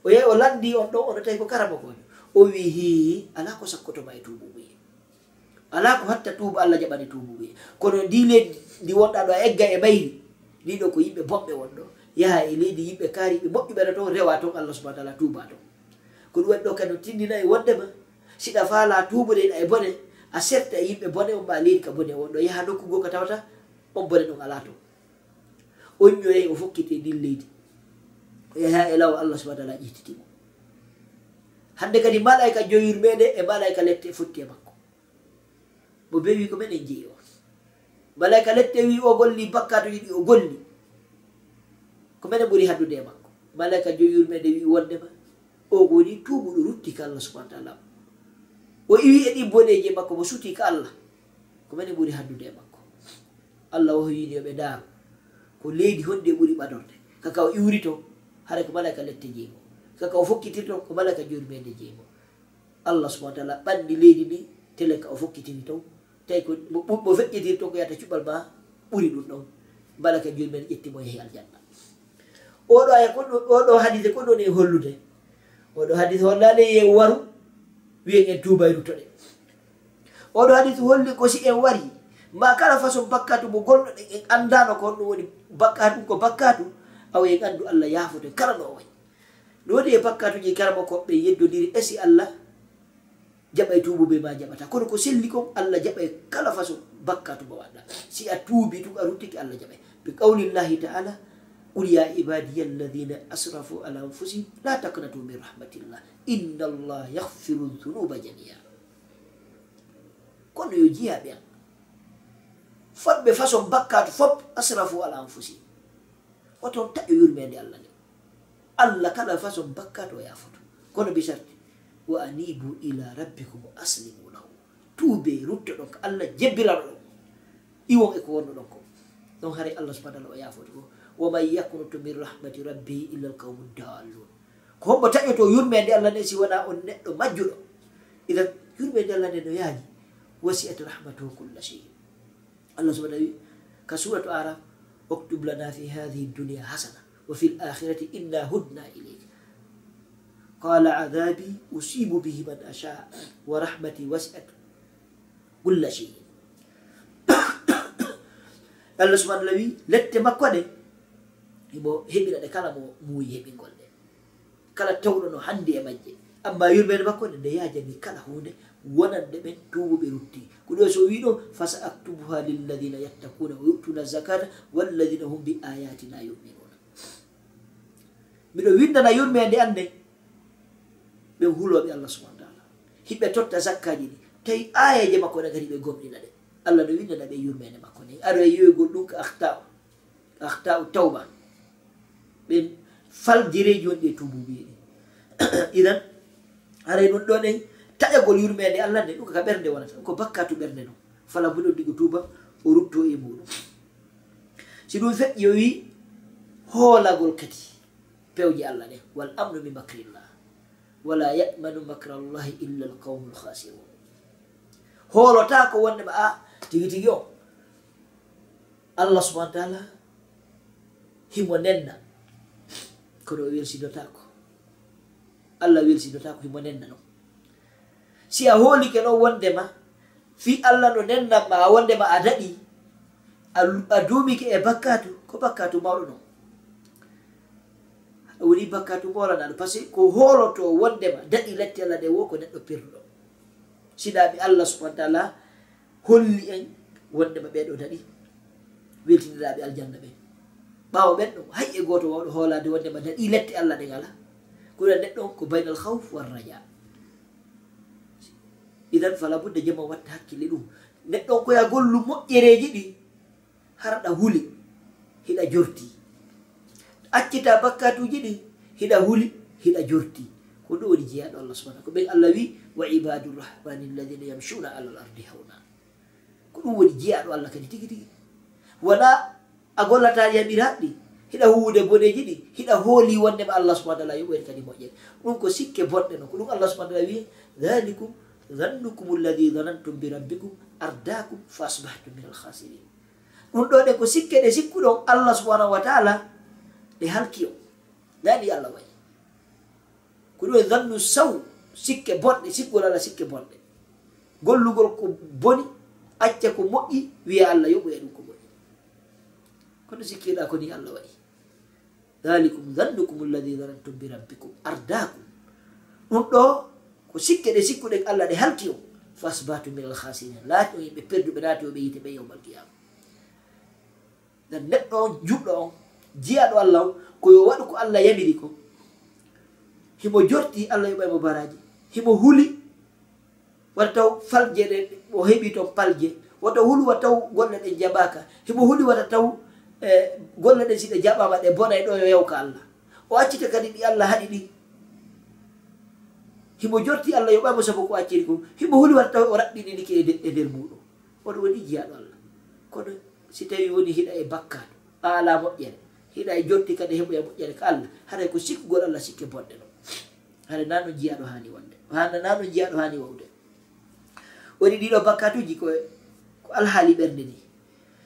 o yehi o landi on ɗo oɗo tawi ko karama kojo o wi hi ala ko sakkotoma e tububuye ala ko hatta tuba allah jaɓani tububuye kono ndi leydi ndi wonɗa ɗo a egga e mayri ndiɗo ko yimɓe boɓɓe wonɗo yaha e leydi yimɓe kaari ɓe boɓɓi ɓeɗa toon rewa toon allah subahana taala tuba toon ko ɗum waɗi ɗo kadi o tindina e wondema siɗa faala tubude e bone. a setta e yimɓe bone on ma leydi ka bone wonɗo yaha nokku goo ka tawata on bone ɗon ala to. On ñoyayi o fokkite ndin leydi. O yaha e law allah subahana taala ƴettitimo hande kadi malayka joyirmeɗe e malayka lette e fotti e makko. Mo be wi ko men en jeeyi o. Malayka lette wi o golli bakka to yiɗi o golli. Ko mene ɓuuri haddude e makko. Malayka joyirmeɗe wi wondema. O goni tubuɗo rutti ka allah subahana taala. o iwi e ɗi boɗeji makko mo suti ka allah. Ko mani ɓuri haddude e makko. Allah wahoyini yoɓe daaro ko leydi honde ɓuuri ɓadorde. Kaka o iwri to hara ko malaka lette jeego. Kaka o fokkitirto ko malaka jurmede jeego. Allah subahana taala ɓanndi leydi ndi tele ka o fokkitini to. Tawi ko mo feƴƴitiri to ko yata cuɓal ma ɓuri ɗum ɗon. Malaka jurmede ƴettimo yehi aljanna. Oɗo aya oɗo hadise ko ɗon e hollude. Oɗo hadise hollani ye waru wiyen en tuubay ruttoɗe oɗo hadis holli ko si en wari ma kala façon bakkatu mo golɗo ɗe en anndano ko honɗum woni bakkatu ko bakkatu awa en anndu allah yaafoto kala no o wayi. No woni e bakkatuji karama koɓɓe yeddodiri esi allah jaɓa e tuubuɓe ma jaɓata. Kono ko selli kon allah jaɓa e kala façon bakkatu mo waɗɗa si a tuubi tun a ruttiki allah jaɓa bi qawlillahi taala qul ya ibadiya alladina asrafu ala anfusihim la taknatu min rahmatillah inna allah yahfiru يغفر jamia kono yo jiya ɓen fotɓe façon bakkatu fop asrafu ala anfusihim. Oton taƴo e yurmede allah nde. Allah kala façon bakkatu o yafoto kono bisarti wa anibu ila rabbikum aslimu lahu. Tuube rutto ɗon ko allah jebbirano ɗon. Iwon e ko wonno ɗon ko. Ɗon haare allah subahana allah o yafoto ko. waman yaknutu min rahmati rabbi illa l qawmu dallun. Ko hombo taƴoto yurme nde allah nde si wona on neɗɗo majjuɗo. Ida yurmede allah nde no yaaji wasiat rahmatuhu kulla shei allah subana wi ka suratu araf oktub lana fi hadihi dunia hasana wa fi l akhirati inna hudna ileyka qala adabi usibu bihi man asha wa rahmati wasiat kulla shei allah subahana taala wi lette makko ɗe imo heɓira ɗe kala mo muuyi heɓingol ɗe. Kala tawɗo no handi e majje. Amma yurmede makko nde nde yajani kala hunde wonande ɓen tubuɓe rutti. Ko ɗo so wi ɗo fasa aktubuha lilladina yattakuna wa yuttuna zakata walladina hum bi ayatina yuminuna. Miɗo windana yurmede annde ɓe huloɓe allah subahana taala. Hiɓɓe totta zakkaji ɗi. Tawi ayaje makko ne kadi ɓe gomɗina ɗe. Allah no windana ɓe yurmede makko ni. Aro e yoygol ɗum ko ahta ahta tawba. ɓe faljireji woni ɗe tumbubiɗe idan aray ɗum ɗon en taƴagol yurmede allah nde ɗum ka ɓernde wonata ko bakka to ɓernde noon fala bo ɗon digo tuba o rutto e muɗum. Si ɗum feƴƴi o wi hoolagol kadi pewje allah ɗe wal amnu mi makrillah wala yamanu makrallahi illa alqawmu lhasirun hoolota ko wondema a tigi tigi o allah subahana taala himo nenna. kono o welsidotako. Allah welsidotako himo nenna ɗum si a hoolike ɗon wondema fi allah no nennanma a wondema a daɗi a duumike e bakkatu ko bakkatu mawɗo non woni bakkatu molanaɗo par ce que ko holoto wondema daɗi latti allah nde wo ko neɗɗo pirɗo siɗaɓe allah subahana taala holli en wondema ɓeɗo daɗi weltiniraɓe aljanna ɓen ɓawo ɓen ɗum hay e goto wawɗo hoolade wondema nde ɗi lette allah ɗe ngala kuɗa neɗɗo ko baynal hawf wal raja idan fala budde jemma watta hakkille ɗum. Neɗɗo koya gollu moƴƴereji ɗi harɗa huli hiɗa jorti accita bakkatuji ɗi hiɗa huli hiɗa jorti ko ɗo woni jeyaɗo allah subahana ko ɓen allah wi wa ibadurrahmani alladina yamshuna ala l ardi hawna. Ko ɗum woni jeyaɗo allah kadi tigi tigi. Wala a gollata yaɓiraɗɗi hiɗa huwude boɗeji ɗi hiɗa hooli wondema allah subahana tala yoɓoyde kadi moƴƴere. Ɗum ko sikke bonɗe no ko ɗum allah subahana tala wiye dhalikum dhannukum alladi dhanantum bi rabbikum ardakum fa asbahtum min alkhasirin ɗum ɗo ɗe ko sikke ɗe sikkuɗo allah subahanahu wa taala ɗe halki o. Nda allah wayi. Ko ɗum e dhannu saw sikke bonɗe sikkugol allah sikke bonɗe gollugol ko boni acca ko moƴƴi wiya allah yoɓoya ɗum ko boni hono sikkiɗa koni allah waɗi. Dalikum dhannukum alladi dhanantum bi rabbikum ardakum ɗum ɗo ko sikke ɗe sikkuɗe allah ɗe halki o fasbatu min alhasinin laati o yimɓe perduɓe laati oɓe yite ɓe yawmal qiyama dan neɗɗo on juɗɗo on jiyaɗo allah o koyo waɗu ko allah yamiri ko himo jorti allah yoɓaymo baraji himo huuli wata taw falje ɗe o heɓi toon palje. Wata huli wa taw golle ɗe jaɓaka himo huuli wata taw e golle ɗe siɗe jaɓama ɗe bonay e ɗo yo yewka allah. O accita kadi ɗi allah haɗi ɗi. Himo jorti allah yoɓamo sabu ko acciri kom himo huli watta o raɓɓiɗi ɗiki e nder muɗum. Oɗo woni jiyaɗo allah. Kono si tawi woni hiɗa e bakkaɗo ala moƴƴere hiɗa e jotti kadi heɓoya e moƴƴere ka allah haɗa ko sikkugol allah sikke bonɗe ɗo. Haɗa nano jiyaɗo hani wonde. Hana nano jiyaɗo hani wawde. Woni ɗiɗo bakkatuji ko ko alhaali ɓernde ni.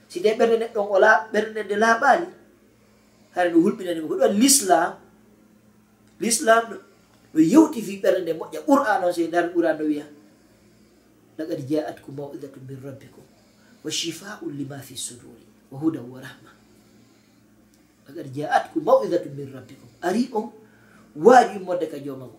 si de ɓernde neɗɗon o la ɓernde nde laaɓaali hara no hulɓinanimo ko ɗum l'islam. L'islam no yewti fi ɓernde nde moƴƴa qur'an o so ndar qur'an no wiya laqad jaatkum mawidatu min rabbikum wa shifaun lima fi suduri wa hudan wa rahma. Laqad jaatkum mawidatu min rabbikum. Ari on waaji modde ka jooma ngo.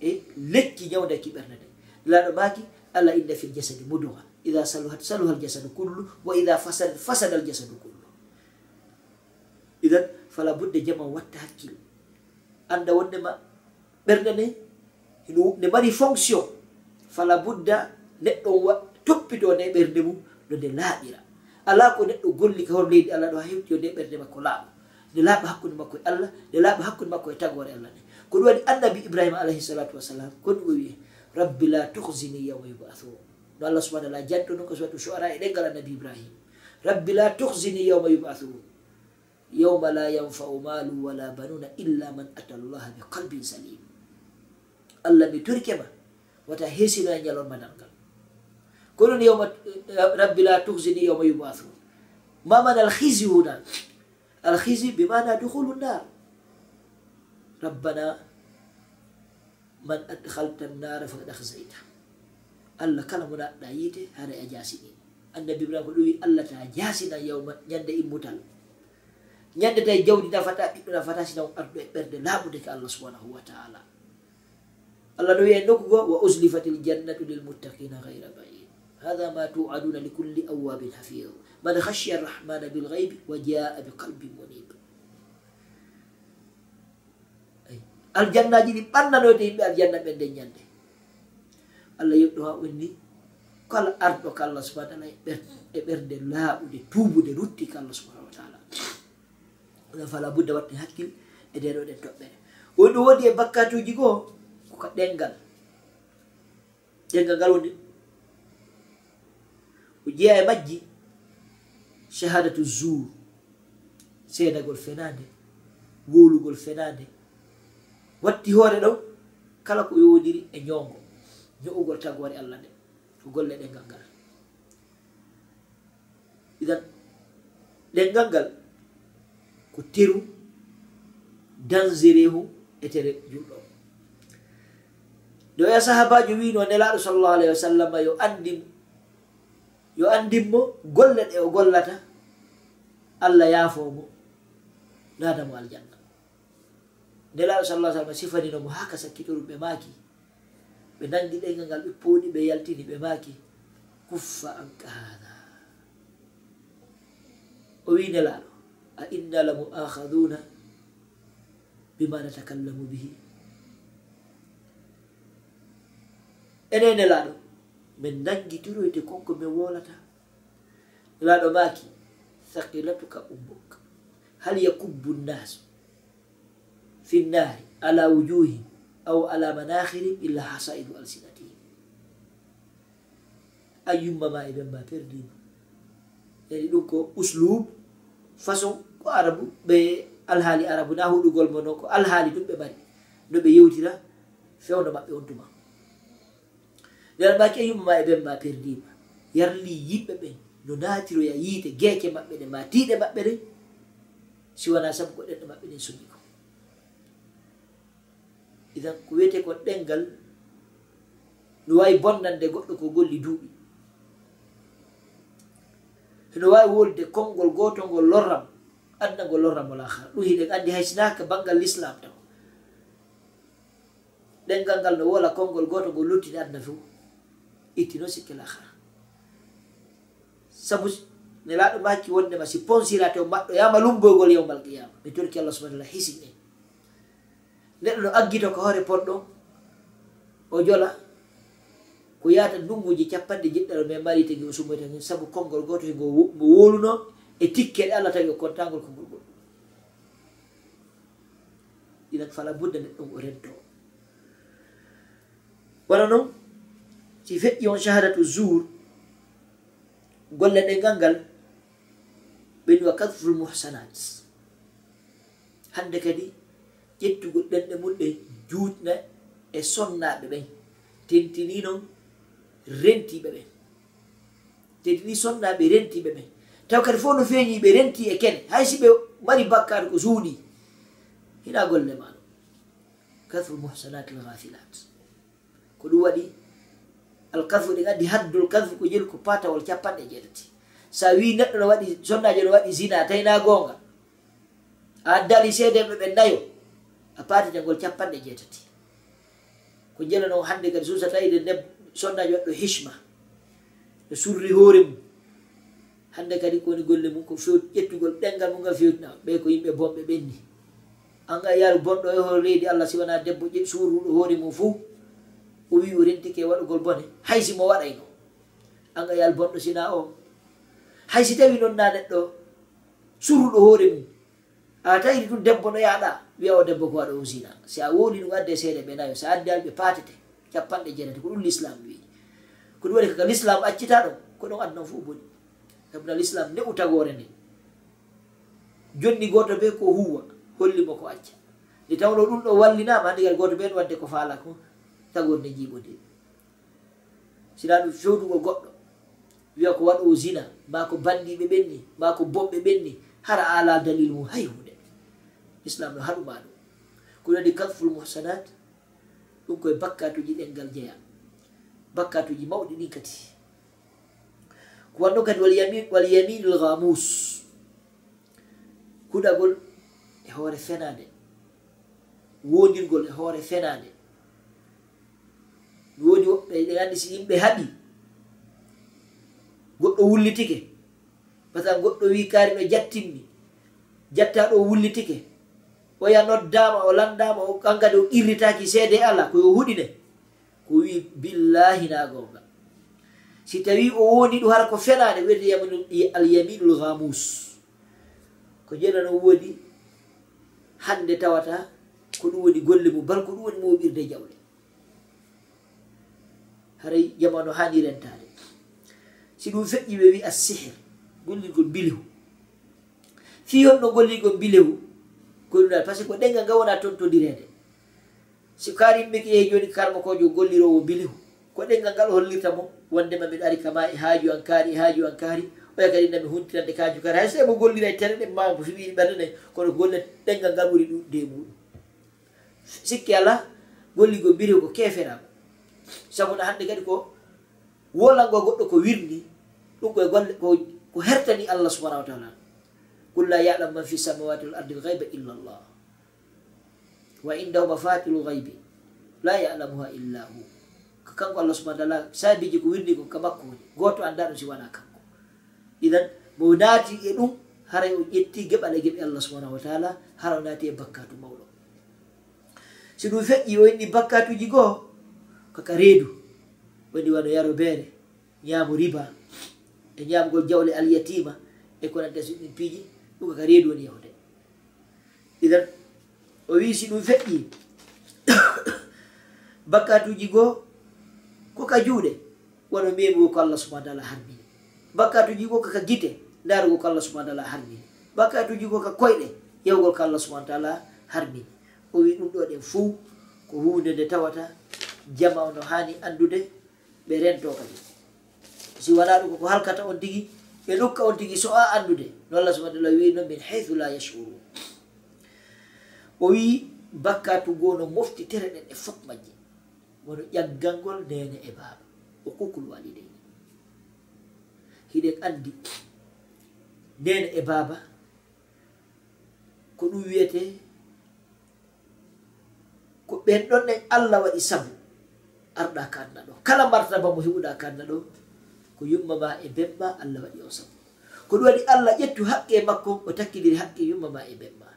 E lekki ñawde ki ɓernde nde. Laaɗo maaki allah inda fi jasadi muduga ida saluhat saluha aljasadu kullu wa ida fasad fasada aljasadu kullu idan fala budde jama watta hakkilo anda wondema ɓerɗe ne ne mari fonction fala budda neɗɗo toppito ne ɓerde mum no nde laaɓira ala ko neɗɗo golli ka hor leydi allah ɗo ha hewti nde ɓerde makko laaɓa nde laaɓa hakkude makko e allah nde laaɓa hakkude makko e tagore allah nde ko ɗum waɗi annabi ibrahima alayhi salatu wassalam ko ɗum o wiye rabbi la tuhsini yawma yubathun no allah subahana taala jattuno ko sowatu shuara e ɗengal annabi ibrahima rabbi la tuhsini yawma yubathun. Yawma la yanfau malu wala banuna illa man ata llaha bi qalbin salim. Allah mi turkema wata hesino e ñalorma dalgal konon yawma eh, rabbi la tuhsini yawma yubathun. Maman alhisi huna? Alhisi bimana duhulu nar rabbana man adhalta nnara fakad ahzayta allah kala mo naɗɗa yiite hara a jaasini annabi ibrahima ɗum wi allah ta jaasina yawma ñande immutal. Ñande tawi jawdi nafata ɓiɗɗo nafata sinan arɗo e ɓerde laaɓude ke allah subhanahu wa taala. Allah no wiya en nokku go wa uslifat il lilmuttaqina gayra baid. Hada ma tuaduna li kulli awabin hafid man khashiya arrahmana bilgaybi wa jaa bi qalbin munib. Aljannaji ɗi ɓannanoyde yimɓe aljanna ɓen nden ñande. allah yeɓɗo ha ɓenni kala arɗo ka allah subahana taala e ɓerde e laaɓude tuubude rutti ka allah subahana wa taala. Ɗon fala budda watte hakkil e nde ɗoɗen toɓɓere. Woni ɗum woodi e bakkatuji goo koka ɗengal. Ɗengal ngal woni ko jeeya e majji shahadatu zour seedagol fenande wowlugol fenande watti hoore ɗo kala ko yowodiri e ñongo jo'ugol tagore allah nde ko golle ɗengal ngal idan ɗengal ngal ko teru danzirehu e tere julɗo nde ya sahabajo wino nelaɗo sallllahu alayhi wa sallam yo andim yo andinmo golle ɗe o gollata allah yaafomo nadamo aljanna. Nelaɗo sallah sallam sifaninomo haka sakkitoruɓe maaki. ɓe nangi ɗengal ngal ɓe pooɗi ɓe yaltini ɓe maaki. Kuffa an hada o wi nelaɗo a inna la mu'ahaduna bima natakallamu bihi? Ene nelaɗo min nangitiroyte konko min wolata nelaɗo maaki thaqilatuka ummuk hal yakubbu nnasu fi nnari ala wujuhim aw أو على مناخرهم إلا حصائد ألسنتهم أيما ما إبن perdima yani ɗum ko uslub façon ko arabu ɓe alhaali arabu na huɗugol mo noon ko alhaali ɗum ɓe mari no ɓe yewtira fewno maɓɓe on tuma. Nden maki e yummama e ɓen ma perdima yarli yimɓe ɓen no naatiroya yiite geeke maɓɓe ɗe ma tiiɗe maɓɓe ɗe siwana sabu ko ɗenɗo maɓɓe ɗen sumiko idan ko wiyete ko ɗengal no wawi bonnande goɗɗo ko golli duuɓi. Heno wawi wolde konngol gotolngol lorram andagol lorram wala hara ɗum hiɗen andi haysinaka banggal l'islam taw ɗengal ngal no wola konngol goto ngol luttini adna fo ittino sikke hara sabu nelaɗo makki wondema si ponsirate o maɗɗo yama lumboygol yewmal qiyama mi torki allah subahana taala hisin en. neɗɗo no aggito ko hoore potɗo. O jola ko yata ndunguji capanɗe jiɗɗaɗo mais mari tagi o sumoyta hen saabu konngol goto hego mo woluno e tikkeɗe allah tawi o kontagol konngol goɗɗo ɗinak fala budda neɗɗon o rento. Wala noon si feƴƴi on shahadatu jour golle ɗengal ngal ɓeni wa kadful muhsanat. Hande kadi ƴettugo ɗenɗe mum ɗe juutna e sonnaɓe ɓen. Tentini noon rentiɓe ɓen. Tentini sonnaɓe rentiɓe ɓen. Taw kadi fof no feeñi ɓe renti e kene. Hay si ɓe mari bakkade ko suuɗi hina golle maɗo kasru muhsanat l gafilat ko ɗum waɗi alkasru ɗen andi haddul kasru ko jeli ko patawol capanɗe jeetati. Sa wi neɗɗo no waɗi sonnajo no waɗi zina tawina gonga a addali seedeɓe ɓe nayo a paati jangol capanɗe jeetati. Ko jela jelano hannde kadi susata tawide neb sonnaji waɗɗo hisma no surri hoore mum. Hannde kadi kowoni golle mum ko few ƴettugol ɗengal mum ngal fewtina. Ɓe ko yimɓe bonɓe ɓenni. Anga yaaru bonɗo e hoore leydi allah si wona debbo suuruɗo hoore mum fuu. O wi o rentike e waɗugol bone. Haysi mo waɗayno anga yaal bonɗo sina o. Haysi tawi noon na neɗɗo suruɗo hoore mum. a tawiri ɗum debbo no yaɗa wiya o debbo ko waɗa usina. Si a woli ɗum adde seeɗe ɓe nayo so addi alɓe patete capanɗe jeenati ko ɗum l'islam wi ko ɗum waɗi kaka l'islam accita ɗo ko ɗon adnan fo boni. Sabuna l'islam ne utagore nde. Jonni goto be ko huwa hollimo ko acca. Nde tawno ɗum ɗo wallinama handigal goto ɓen wadde ko faala ko tagorde jiiɓode sina ɗum fewdugo goɗɗo wiya ko waɗo zina ma ko bandiɓe ɓenni ma ko bomɓe ɓenni hara ala dalil mum hay hunde islam no haɗuma ɗum ko ɗum waɗi kalful muhsanat ɗum koye bakkatuji ɗengal jeeya. Bakkatuji mawɗi ɗin kadi. Ko wanno kadi wal yaminul gamus huɗagol e hoore fenade. Wondirgol e hoore fenade. Mi woodi woɓɓe ɗe anndi si yimɓe haɗi goɗɗo wullitike. Par ce que goɗɗo wi kaari no jattinmi jatta ɗo wullitike. oya noddama o landama o kankadi o qirritaki seede allah koyo huɗine ko wi billahi na gonga si tawi o woni ɗum hara ko fenade wiyete alyaminul gamus ko jenano woodi hande tawata ko ɗum woni golle mum bal ko ɗum woni moɓirde jawle haray jamanu hani rentade. Si ɗum feƴƴi ɓe wi a sihir gollirgol bilihu fi honno gollirgol bilihu ko ɗum par ce que ko ɗengal nga wona tontodirede toddirede. Sikari yimɓe yehi joni karmakojo gollirowo bilihu ko ɗengal ngal hollirta mo wondema mbiɗa ari kama e haaju an kaari e haaju an kaari oya kadi nami huntirande kaaju kaari. Hay soemo gollira e tere ɗe mama ko fiɓiɗi ɓerdene kono golle ɗengal ngal ɓuuri ɗum de muɗum. Sikki ala golligo biriw ko keferama sabuna hande kadi ko wolango goɗɗo ko wirni ɗum koye golle ko hertani allah subahanahu wa taala. قل لا يعلم من في lgayba illa llah wa indahu mafatilu lgaybi la yalamuha illa hu. Ko kanko allah subahana taala sabiji ko wirdi kon ka makko woni. Goto anda ɗum si wona kanko. Idan mo naati e ɗum haray o ƴetti geɓal geɓe allah subahanahu wa taala hara o naati e bakkatu mawɗo. Si ɗum feƴƴi o inni bakkatuji goho kaka reedu woni wano yaro beere ñaamo riba e ñaamgol jawle alyatima e ko nanta si ɗum piiji ɗum ka reedu woni yahude. Idan o wi si ɗum feƴƴi bakkatuji goo koka juuɗe wono mbiyemo ko allah subahana taala harmini. Bakkatuji goo koka gite ndarugo ko allah subahana taala harmini. Bakkatuji goo ka koyɗe yawgol ko allah subahana taala harmini. O wi ɗum ɗo ɗen fuu ko hunde nde tawata jama no hani andude ɓe rento kadi. Si wona ɗum koko halkata on tigui ɓe rokka on tigi so a anndude no allah subahana taala wi noon min haythu la yashurun. O wi bakkatugo no mofti tere ɗen e fof majje wono ƴaggalngol nene e baaba o kukul walideyni hiɗen anndi nene e baaba ko ɗum wiyete ko ɓen ɗon en allah waɗi sabu arɗa kanna ɗo. Kala martaba mo heɓuɗa kanna ɗo ko yumma ma e bemma allah waɗi o sabu. Ko ɗum waɗi allah ƴettu haqqe makko o takkidiri haqqe yumma ma e bemma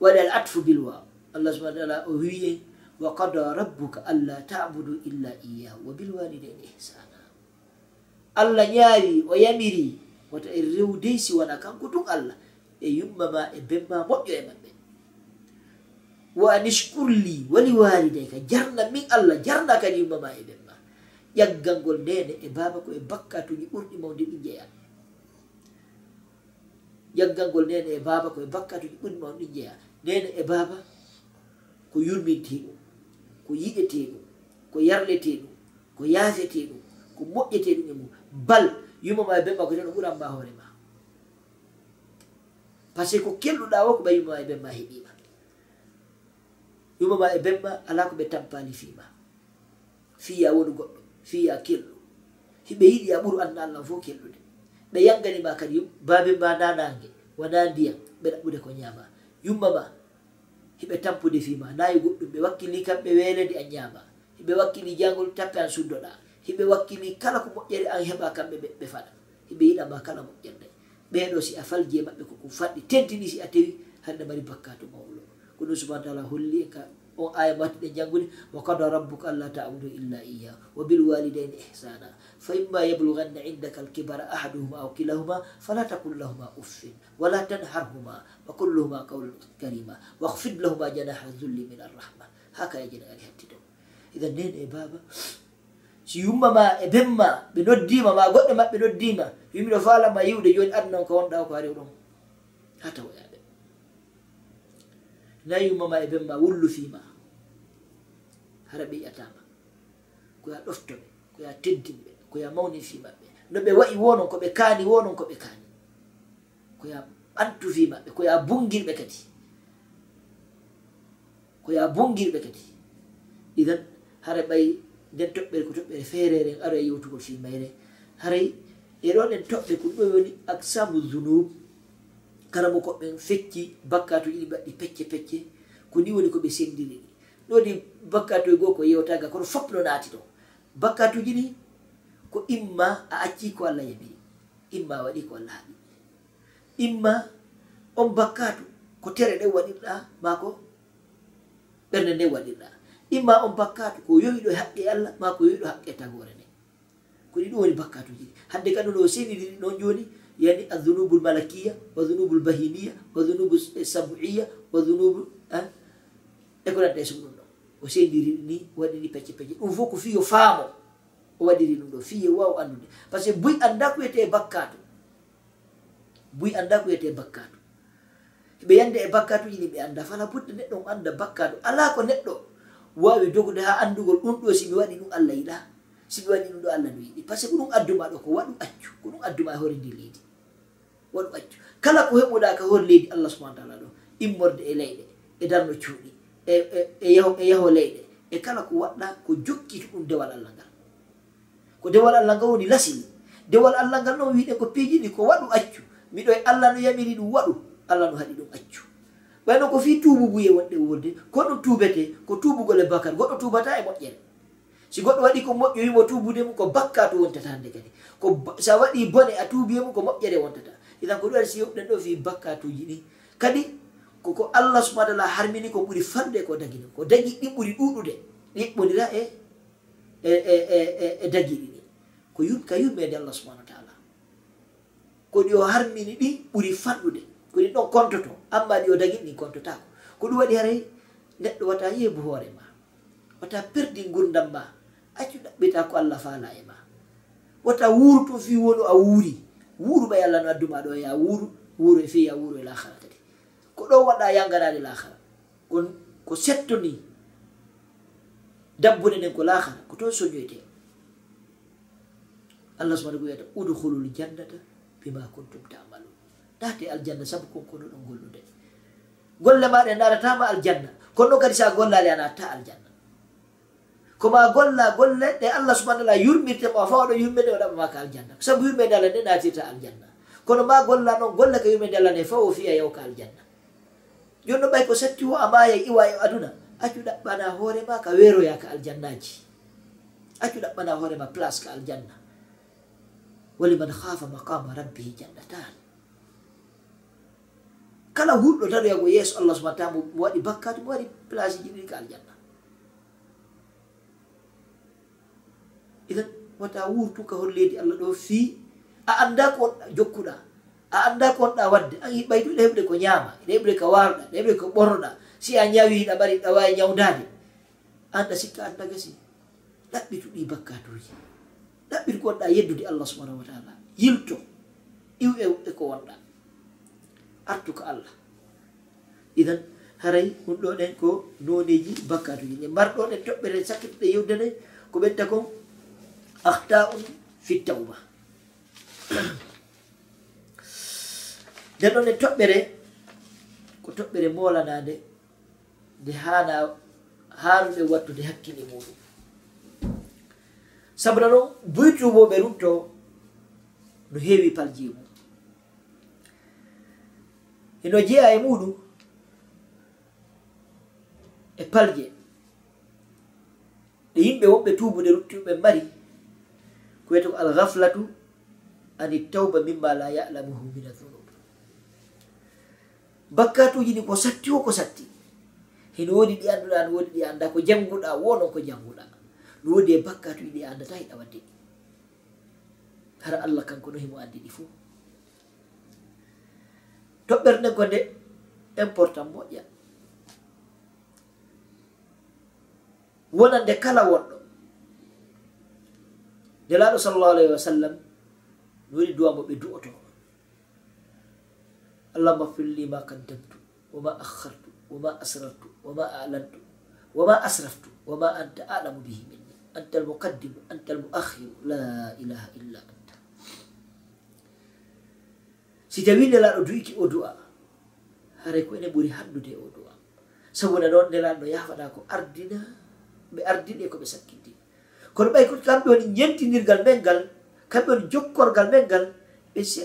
waɗi al atfu bilwa allah subahana taala o wiye wa qada rabbuka alla tabudu illa iyahu wa bilwalidain ihsana. Allah ñaawi o yamiri wata e rew deysi wona kanko tun allah e yumma ma e bemma moƴƴo e maɓɓe. Wa anishkurli wali walidayka jarna min allah jarna kadi yumma ma e bemma ƴaggal ngol nene e baba ko e bakkatuji ɓurɗi mawde ɗi jeeya ƴaggal ngol nene e baba ko e bakkatuji ɓurɗi mawde ɗi jeeya nene e baba ko yurmintiɗum ko yiɗeteɗum ko yarleteɗum ko yaaseteɗum ko moƴƴeteɗum e mum. Bal yumama e bemma ko tan o ɓuranma hoore ma. Par ce que ko kelluɗa o ko ɓa yumama e bemma heeɓima yumama e bemma ala ko ɓe tampani fima fiya woni goɗɗo. fiya kelɗo hiɓe yiɗi a ɓuri annda allah fof kelɗude ɓe yagganima kadi baabe ma nanange wona ndiyam ɓe ɗaɓɓude ko ñama yumma ma hiɓe tampude fima nayi goɗɗum ɓe wakkili kamɓe welede a ñama hiɓe wakkili jangol tappe an suddoɗa. Hiɓe wakkili kala ko moƴƴere an heɓa kamɓe ɓe faɗa. Hiɓe yiɗama kala moƴƴerde. Ɓeɗo si a falji e maɓɓe koko faɗɗi tentini si a tewi hande mari bakkato mawlo ko ɗum subahana taala holli en ka o aya batuɗe janngude wa kada rabbuka alla tabudu illa iya wa bilwalidaine ihsana. Fa imma yabluganna indaka alkibara ahaduhuma aw kilahuma fala takul lahuma uffin wala tanharhuma wa kulluhuma qawlan karima wahfid lahuma janaha zulli min arrahma. Haka e jenagari hatti dow idan nden e baba si yummama e bemma ɓe noddima ma goɗɗo maɓɓe noddima yimmiɗo falama yiwde joni adnan ko wonɗa ko ari ɗon. Ha tawa la yummama e bemma wullu fima hara ɓe yiyatama koya ɗoftoɓe koya teddinɓe koya mawni fi maɓɓe no ɓe wayi wonon koɓe kaani wonon koɓe kaani. Koya ɓantu fi maɓɓe koya bungirɓe kadi. Koya bungirɓe kadi. Idan hara ɓay nden toɓɓere ko toɓɓere feerere en aroya yewtugol fimayre haray e ɗon en toɓɓe ko ɗum woni aksamu zunub kala mo koɓɓen fecci bakkatuji ɗi mbaɗɗi pecce pecce ko ni woni koɓe sendiri. Ɗi ɗo ɗi e goo ko yewtaga kono fop no naati ɗo. Bakkatuji ɗi ko imma a acci ko allah yamiri imma waɗi ko allah haɓi imma on bakkatu ko tere ɗen waɗirɗa mako ɓernde nden waɗirɗa. Imma on bakkatu ko yowiɗo haqqe allah ma ko yowiɗo haqqe tagore nde. Ko ɗi ɗum woni bakkatuji ɗi hande kadi no sendiri noon joni yani azunubu lmalakiya wa zunubu lbahimiya wa الذنوب sabuiya wa البهيمية eh? e ko وذنوب e sum ɗum ɗo. O sendiri ɗum ni waɗini pecce pecce ɗum fof ko fiyo faamo. O waɗiri ɗum ɗo. Fiye waw andude par ce que buy anda ko wiyete e bakkatu buy anda ko wiyete e bakkatu ɓe yande e bakkatuji ni ɓe anda fala budde neɗɗo o anda bakkatu ala ko neɗɗo wawi dogude ha andugol ɗum ɗo si mi waɗi ɗum allah yiɗa si mi waɗi ɗum ɗo allah no yiɗi. Par ce que ko ɗum adduma ɗo ko waɗu accu. Ko ɗum adduma e hoore ndi leydi. won ɓaccu. Kala ko heɓuɗa ka hor leydi allah subahana taala ɗo immorde e leyɗe e darno cuuɗi e, e, e, e yaho leyɗe. E kala ko waɗɗa ko jokkito ɗum dewal allah ngal. Ko dewal allah ngal woni lasini dewal allah ngal noon wiɗe ko piijiɗi ko waɗu accu. Miɗo e allah no yamiri ɗum waɗu allah no haɗi ɗum accu. Ɓayno ko fi tuubuguye wonɗe wolde ko ɗum tuubete ko tuubugol e bakar goɗɗo tuubata e moƴƴere. Si goɗɗo waɗi ko moƴƴo wimo tuubude mum ko bakka to wontata hande kadi. Ko sa waɗi bone a tuubiye mum ko moƴƴere wontata. idan ko ɗum waɗi si yoɓɗen ɗo fi bakkatuji ɗi. Kadi koko allah subahana taala harmini ko ɓuuri farɗe ko dagi ko dagi ɗi ɓuuri ɗuɗude. Ɗiɓɓodira e e, e, e e dagi ɗi ko yum ka yummede allah subahana wa taala. Ko ɗi o harmini ɗi ɓuuri farɗude ko ɗi ɗon contoto amma ɗi o dagi ɗi contotako ko ɗum waɗi haray neɗɗo wata yeebu hoore ma. Wata perdi gurdam ma. Accu ɗaɓɓita ko allah faala e ma. Wata wuuru to fi wonu a wuuri. wuuru ɓay allah no adduma ɗo e ya wuuru wuuru e fi ya wuuru e lahara kadi. Ko ɗo waɗa yangarade lahara ko ko settoni dabbude nden ko lahara ko toon soñoyte. Allah subahana ko wiyata udhulul jannata bima kuntum tamalun. Date aljanna sabu konkono ɗon gollude golle maɗe daratama aljanna kono kadi sa gollali a natta aljanna. koma golla golle ɗe allah subahana taala yurmirtema fawa ɗo yurmede waɗama maka aljanna. Saabu yurmede allah nde natirta aljanna. Kono ma golla noon golle ko yurmede allah nde fa o fiya yawka aljanna. Joni noon ɓay ko satti o amaya iwa e aduna. Accu ɗaɓɓana hoorema ka weeroya ka aljannaji. Accu ɗaɓɓana hoorema place ka aljanna. Waliman hafa maqama rabbihi jannatan. Kala huɗɗo tan yeeso allah subahana taala mo waɗi bakkatu mo waɗi place ji ɗiɗi ka aljanna. idan wata wurtu ka hol leydi allah ɗo fii a anda ko wonɗa jokkuɗa. A anda ko wonɗa wadde. An ɓay ɗuɗa heɓde ko ñaama ɗa heɓde ko waruɗa ɗa heɓde ko ɓornoɗa. Si a ñawi ɗa ɓari ɗa wawi ñawdade an sikka anda gasi ɗaɓɓitu ɗi bakkatuji ɗaɓɓitu ko wonɗa yeddude allah subhanahu wa taala. Yilto iw e, e ko wonɗa artu ko allah. Idan haray ɗum ɗo ɗen ko noneji bakkatuji ɗe mbarɗo ɗen toɓɓere sakkitiɗe yewdene ko ɓenta kon ahta'un fi tawba. Nden ɗon e toɓɓere ko toɓɓere molanade nde hana haruɓe wattude hakkille muɗum. Sabuna noon duytuɓoɓe rutto no heewi palji e mum eno jeeya e muɗum e palje. Ɗe yimɓe wonɓe tubude ruttiɓe mari ko wiyete ko algaflatu ani tawba mimma la yalamuhu min adunub bakkatuji ni ko satti o ko satti. Hino woodi ɗi annduɗa no woodi ɗi annda ko jannguɗa wonon ko jannguɗa no woodi e bakkatuji ɗi anndata hiɗa wadde. Ɗi hara allah kanko no himo anndi ɗi fuu. Toɓɓerde ko nde important moƴƴa. Wonande kala wonɗo. nelaɗo sallllahu alayhi wa sallam no waɗi duwa mo ɓe du'oto. Allahma firlima kaddamtu wama akhartu wama asrartu wama alantu wama asraftu wama anta alamu bihi minni anta almuqaddimu anta almuakhiru la ilaha illa anta. Si tawi nelaɗo du'iki o du'a haray ko ene ɓuri handude o du'a. Sabuna noon nelaɗo yahfaɗa ko ardina ɓe ardine ko ɓe sakkinti kono ɓay kamɓe woni yentinirgal men ngal kamɓe woni jokkorgal men ngal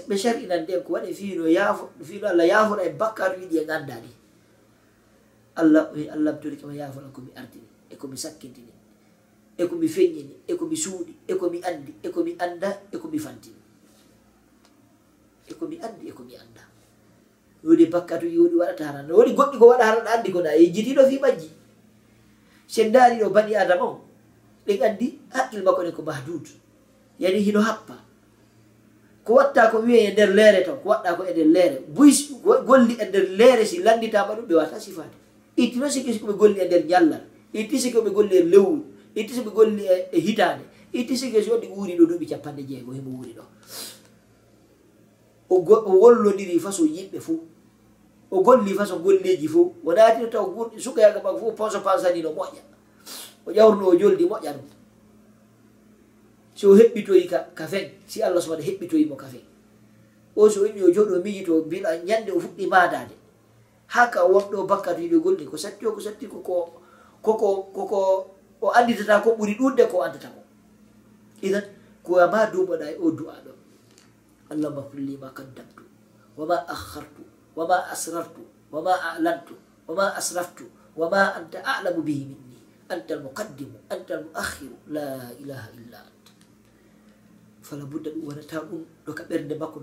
ɓe sarinan nden ko waɗi fino yaafo fino allah yaafora e bakkatu yiɗi e ganda allah allah allah torikema yaafora komi ardini e komi sakkitini e komi feññini e komi suuɗi e komi andi e komi anda e komi fantini e komi andi e komi anda wodi bakkatu woɗi waɗata haran wodi goɗɗi ko waɗa haran andi kona yejjitiɗo fi majji. Sen daariɗo bani adama o. e anndi haqqil makko ne ko mahdud yani hino happa. Ko watta ko wiye e nder leere taw ko waɗɗa ko e nder leere. Buy golli e nder leere si lannditama ɗum ɓe wata sifade ittino siki siko ɓe golli e nder ñallal itti siki ɓe golli e lewru. Itti siko ɓe golli e, e hitande itti siki so ɗi wuuri ɗo duuɓi capanɗe jeego himo wuuri ɗo. O wollodiri façon yimɓe fo o golli façon golleji fo wonatino taw sukayaga mak fo ponso pansanino moƴƴa. o ƴawruno o joldi moƴƴa ɗum so o heɓɓitoyi ka fen si allah subana heɓɓitoyimo ka fen o so inni o jooɗo miiji to mbiɗa ñande o fuɗɗi madade ha ka wonɗo bakka to yiɗo golli ko satti o ko satti koko koko koko o anditata ko ɓuri ɗumde ko andata ko. Idan kowama dumoɗa e o du'a ɗo. Allahma fullima kaddamtu wama akhartu wama asrartu wama alantu wama asraftu wama anta alamu bihi minni. anta almuqaddimu anta almuakhiru la ilaha أنت المقدم أنت المؤخر لا إله إلا أنت. فلا بد من ونتام لك برد مكو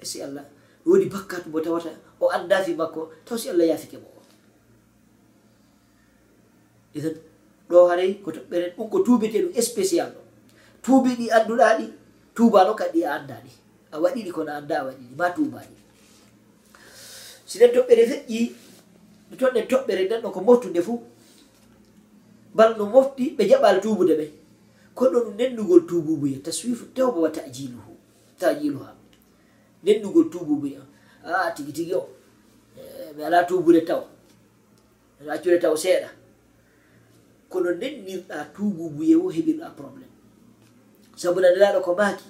e si allah سي bakkatu mo tawata o أو makko taw si allah الله mo o إذن ɗo haray koto ɓeren ɗum ko tuubete ɗum spécial ɗo tuubi ɗi annduɗa ɗi tuubano kadi a anndaɗi a waɗiɗi kono annda a waɗiɗi ma tuubaɗi si nen toɓɓere feƴƴi ɗe toɗɗen toɓɓere nden ɗo ko moftude fuu bal no mofti ɓe jaɓal tubude ɓe. Kono ɗum nennugol tububuya taswifu tewba wa tajiluhu tajiluha. Nennugol tububuya a tigi tigi o e, mi ala tubude taw. Ala accude taw seeɗa. Kono nennirɗa tububuya wo heɓirɗa probléme sabu nanelaɗo ko maaki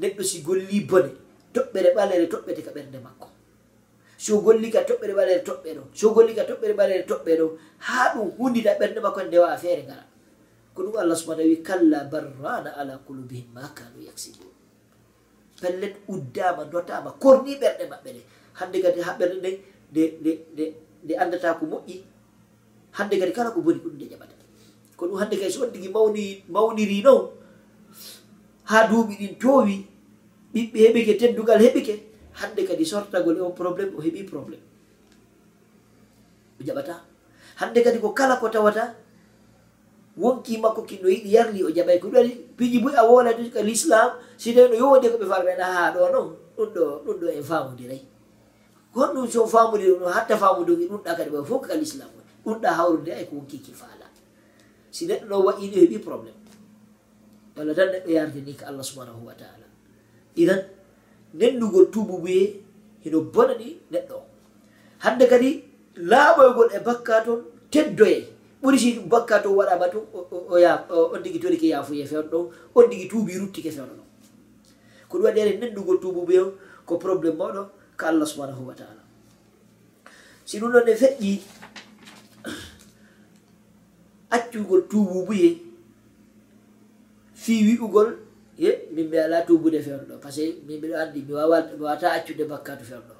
neɗɗo si golli bone toɓɓere ɓalere toɓɓete ka ɓernde makko. so golli ka toɓɓere ɓalere toɓɓe ɗo. So golli ka toɓɓere ɓalere toɓɓe ɗo. Ha ɗum hundita ɓernde makko en ndewa feere ngara. Ko ɗum allah subahana wi kalla barrana ala kulubihim ma kanu yaksibun. Pellet uddama dotama korni ɓerɗe maɓɓe ɗe. Hande kadi ha ɓerɗe nde nde nde nde andata ko moƴƴi. Hande kadi kala ko boni ko ɗum nde jaɓata. Ko ɗum hande kadi so on tigi mawni mawniri noon ha duuɓi ɗin towi ɓiɓɓe heɓike teddugal heɓike hande kadi sortagol e o probléme o heeɓi probléme o jaɓata. Hande kadi ko kala ko tawata wonki makko kino yiɗi yarli o jaɓay ko ɗum piji boy a wonati ka l'islam si tawi no yowode koɓe farɓena ha ah, ɗo non ɗum ɗo ɗum ɗo en famodiray gonɗum so famodiri ɗum hatta famudogi ɗumɗa kadi ɓa fof ka l'islam ɗum ɗa hawrude ay ko wonkiki faala. Si neɗɗo no waɗiɗo heeɓi probléme walla tan neɗɗo yardini ka allah subhanahu wa taala. Idan nenndugol tububuye hino bonaɗi neɗɗo. O hannde kadi laaɓoygol e bakka toon teddoye. Ɓuri si bakka to waɗama to on tigi tori yafuye yaafuye fewno ɗon on tigi tuubi ruttike fewno ɗon ko ɗum waɗi ere nenndugol tububuye o ko probléme moɗo ko allah subhanahu wa taala. Si ɗum ɗon ne feƴƴi accugol tububuye fi wi'ugol ye min mi ala tubude feerɗo par ce que min mbiɗo anndi mi wawa mi wawata accude bakkatu feerɗo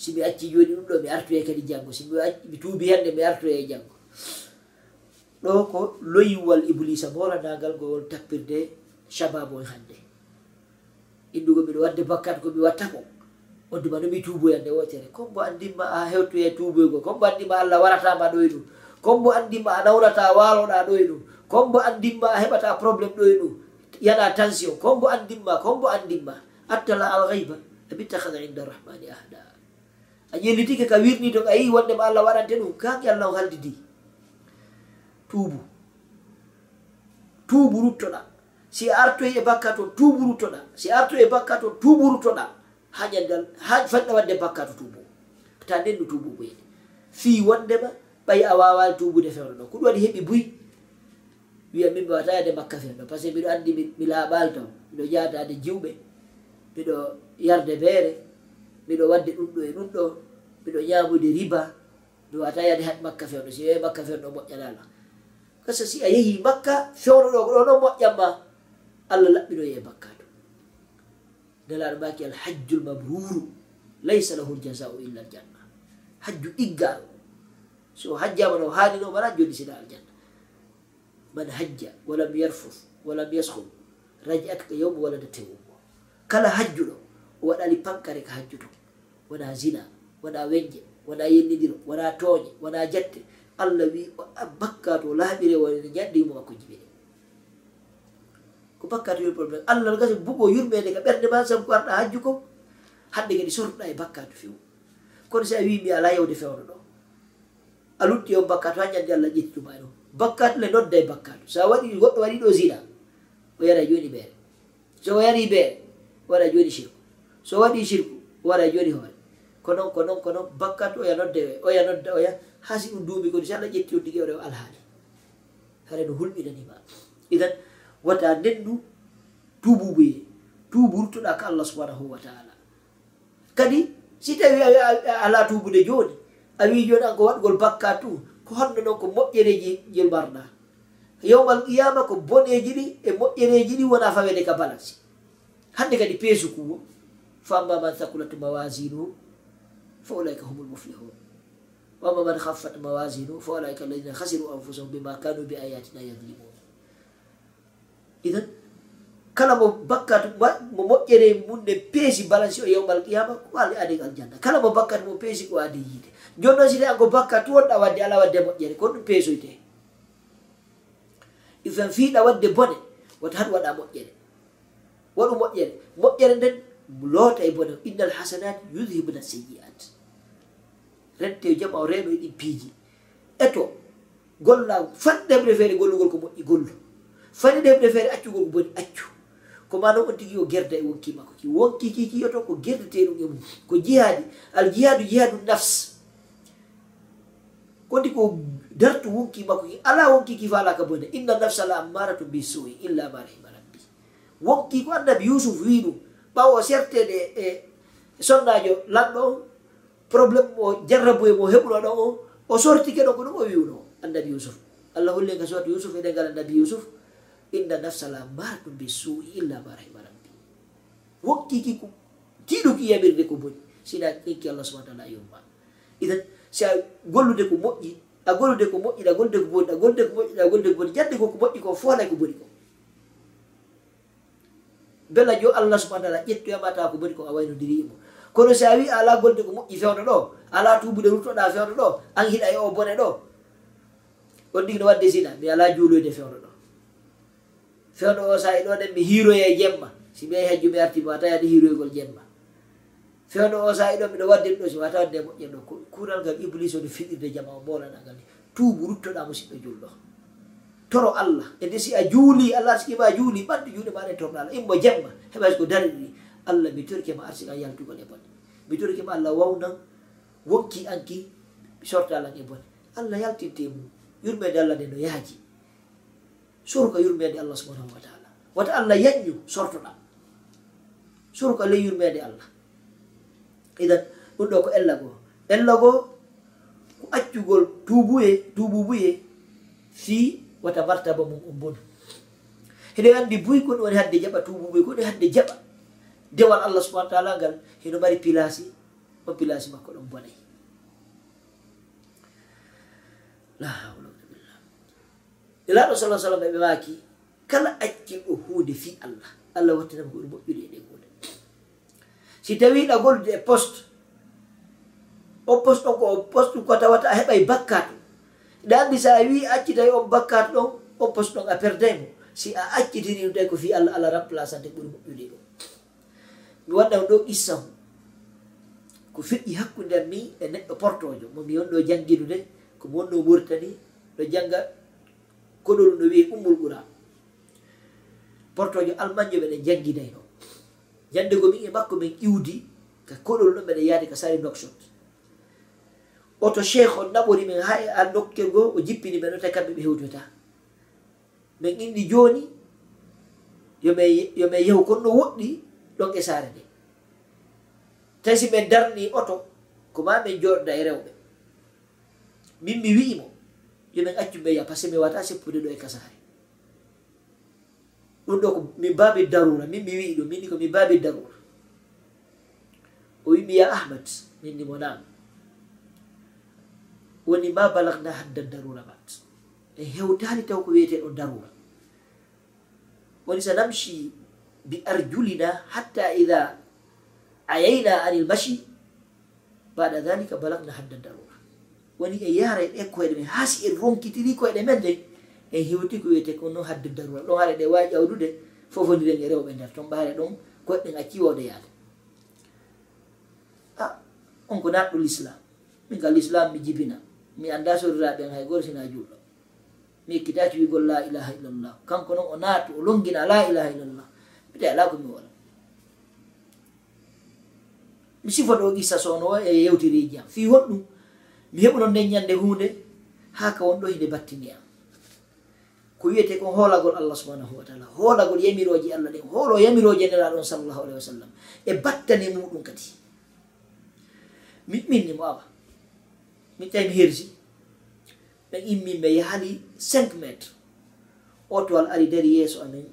si mi acci jooni ɗum ɗo mi artoye kadi janngo. Si mi tuubi hannde mi artoye janngo. Ɗo ko loyiwal iblisa moranagal gowol tappirde shababu e hannde. Inndugo miɗo wadde bakkatu ko mi watta ko. Odduma no mi tuuboyande wotere comme bo anndinma a hewtoye tuuboygo comme bo anndinma allah waratama ɗo e ɗum comme bo anndinma a nawrata waloɗa ɗo e ɗum comme bo anndinma a heɓata probléme ɗo e ɗum yana tension ko mbo andinma ko mbo andinma attala alghayba abittahada inda rahmani ahda. A ƴellitike ka wirni to a yi wonde allah waɗante ɗum kaki allah o haldidi tuubu. Tuubu ruttoɗa. Si artoy e bakka to tuubu ruttoɗa. Si artoy e bakka to tuubu ruttoɗa. Ha ƴandal ha fanɗa wadde bakka to tuubu. Ta nden tuubu boyde fi wondema ɓay a wawani tuubude fewre ɗo ko ɗum waɗi heɓi buyi wiya min mi wata yade makka fen par ce que mbiɗo andi mi laaɓal ton miɗo jatade jiwɓe miɗo yarde beere miɗo wadde ɗum ɗo e ɗum ɗo miɗo ñamude riba. Mi wata yade hat makka fen si wi makka fen moƴƴanala kasa si a yehi makka fewno ɗo ko ɗo noon moƴƴanma allah laɓɓinoye ye makka to. Nelaɗo maki alhajjul mabruru laysa lahu ljasau illa aljanna. Hajju ɗiggaɗo so hajjama no haani no joni sina aljanna. man hajja walam yarfuf walam yaskum raja'atka yawma walada tewumo kala hajjuɗo o waɗani pankare ka hajjuto wona zina wona wenje wona yennidiro wona tooñe wona jatte. Allah wi bakka to laaɓire wone ñanɗimo makko jibine ko bakka to yurpol allah gasi bugo yurmede ka ɓerde ma sam ko arɗa hajju ko hande kadi sorɗa e bakka to few kono si a wi mi ala yewde fewno ɗo. A lutti on bakka to ha ñande allah ƴetti ɗuma e bakkatu ne nodda e bakkatu. So a waɗi goɗɗo waɗi ɗo zina o yara joni ɓeere. So o yari ɓeere waɗa joni shirku. So waɗi shirku waɗa joni hoore. Ko noon ko noon ko noon bakkatu oya nodda oya nodda oya ha ɗum duuɓi kodi so allah ƴetti on digi o alhaali. Hare no hulɓinanima idan wata nenndu tububoye tuburtuɗa ko allah subhanahu wa taala. Kadi si tawi ala tubude joni a wi joni an ko waɗgol bakka tu ko honno noon ko moƴƴereji ngel mbarɗa yowmal qiyama ko boɗeji ɗi e moƴƴereji ɗi wona fawede ka balance. Hande kadi peesu kuwo fa amma man thakulat mawasinuhu fa ulaika humul muflihun wama man haffat mawasinuhu fa ulaika alladina hasiru anfusahum bima kanu bi ayatina yadlimun idan kala mo bakkat mo moƴƴere mum peesi balansi o yewmal qiyama ko ala ade aljanna. Kala mo bakkat mo peesi ko adi yiide. Joni noon sine anko bakkat wonɗa wadde ala wadde moƴƴere kon ɗum peesoyte. Ifen fiiɗa wadde bone wata han waɗa moƴƴere. Waɗu moƴƴere. Moƴƴere nden loota e bone. Innal hasanat yudhibna seyiat rente e jam o reeno e ɗi piiji eto golla fan ɗeɓre feere gollugol ko moƴƴi gollu. Fani ɗeɓre feere accugol ko boni accu ko mano on tigi yo gerda e wonki makko ki wonki kikiyo to ko gerdete ɗum e mum. Ko jihadi. Al jihadu jihadu nafs. Kondi ko dartu wonki makko ki ala wonki ki fala ka bone. Inna nafsa la ammaratu bi sui illa ma rahima rabbi. Wonki ko annabi yusuf wi ɗum. Ɓawo sertede e sonnajo lanɗo o. Probléme o jarrabu e mo heɓuno ɗo o. O sortike ɗo ko ɗum o wiwno annabi yusuf. Allah holli ka sowat yusuf eɗen ngal annabi yusuf. inna nafsal amaratu be su'i labar heɓa rabbi e wokkiki ko tiɗuki yamirde ko boni sina kiki allah subahana taala yomma idan si a gollude ko moƴƴi a gollude ko moƴƴi a gollude ko boni a gollude ko moƴƴi a gollude ko boni jande ko ko moƴƴi ko foolay ko boni ko. Bella jo allah subahana taala ƴettoyama e tawa ko boni ko a waynodiri imo e kono si a wi ala golde ko moƴƴi fewno ɗo ala tubude rutoɗa fewno ɗo an hiɗa e o bone ɗo. On ɗigno wadde sina mi ala juuloyde fewno ɗo. fewɗo o sahi ɗo ɗen mi hiroya e jemma. Si mi yahi hajju mi arti mi wata yaade hiroygol jemma. Fewɗo o sahi ɗo miɗo wadde ɗo si mi wata wadde e moƴƴen ɗo. Kural ngal iblis oni fiɗirde jama o bolanagal ni. Tubu ruttoɗa musidɗo julɗo. Toro allah. E nde si a juuli allah arsima juuli ɓaddu juuɗe maɗa torɗo allah. Immo jemma heɓa ko dari ɗi allah mi torkema arsika yaltugol e bone. Mi torkema allah wawnan wonki anki sortalan e bone. Allah yaltinte mum yurmede allah nde no yaaji soro yurmede allah subhanahu wa taala. Wata allah yaƴƴu sortoɗa. Soro ley yurmede allah. Idan ɗum ɗo ko ella goo ella goo ko accugol tubuye tububuye fi wata martaba mum on bonu heɗo andi buy ko ɗum woni hadde jaɓa tububuye ko ɗum hadde jaɓa. Dewal allah subahana taala ngal heno mari pilasi on pilasi makko ɗon bonayi la hawla nelaɗo sala sallam ɓe maki kala accinɗo huude fi allah. Allah wattanama goɗo moƴƴude e ɗe huude si tawi ɗagolde e poste o poste on ko o poste ɗum ko tawata a heɓay e bakkatu ɗa andi sa wi accitawi on bakkatu ɗon o poste ɗon a perdaymo si a accitiri ɗum tawi ko fi allah allah remplaçante ɓuri moƴƴude ɗo mi waɗɗam ɗo issam ko feƴƴi hakkude mi e neɗɗo portojo momi wonɗo jangguidude komi wonno wurtani ɗo jangga koɗol no wiye ummul ɓura portojo almanjo meɗen jangginayno jande go min e makko min iwdi ka koɗol ɗo mbeɗa yaade ka sari nokshot. Oto cheikh o naɓori min ha e a nokkel go o jippini men ota kamɓe ɓe hewtota min indi joni yomin yehu kon no woɗɗi ɗon e saare nde. Tawi si min darni oto ko ma min joɗoda e rewɓe. Min mi wi'imo yomin accu ɓe par ce que mi wata seppude ɗo e kasare. Ɗum ɗo ko min mbawi darura min mi wii ɗum minni ko min mbawi darura. O wimi ya ahmad minni mo nam woni ma balagna hadda darura mat. E hewtani taw ko wiyete ɗo darura. Woni sa namshi bi arjulina hatta ida ayayna anil mashi baɗa dalika balagna hadda darura. woni e yahara e ɗe koyɗe men. Haasi en ronkitiri koyɗe men de en hewti ko wiyete ko noon hadde darura ɗon haɗa ɗe wawi ƴawdude fofodiren e rewɓe nder. Toon ɓaare ɗon koyɗen acci wode yaade. A on ko natɗo l'islam. Min ka l'islam mi jibina. Mi annda soriraɓe hay goto sina juulɗo mi ekkitaki wigol la ilaha illallah. Kanko noon o naatu o longina la ilaha illallah. Mbiɗa ala komi wala mi sifoto o gissa sowno o e yewtiri am fi honɗum mi heɓuno nden ñande hunde haa ka wonɗo hide battini am ko wiyete kon hoolagol allah subhanahu wa taala hoolagol yamiroji allah ɗen hoolo yamiroji nelaɗon sallllahu alahi wa sallam e battane muɗum kadi. Minni mo awa min tawi mi hersi ɓe immin ɓe yahali cinq métre o towal ari dari yeeso amen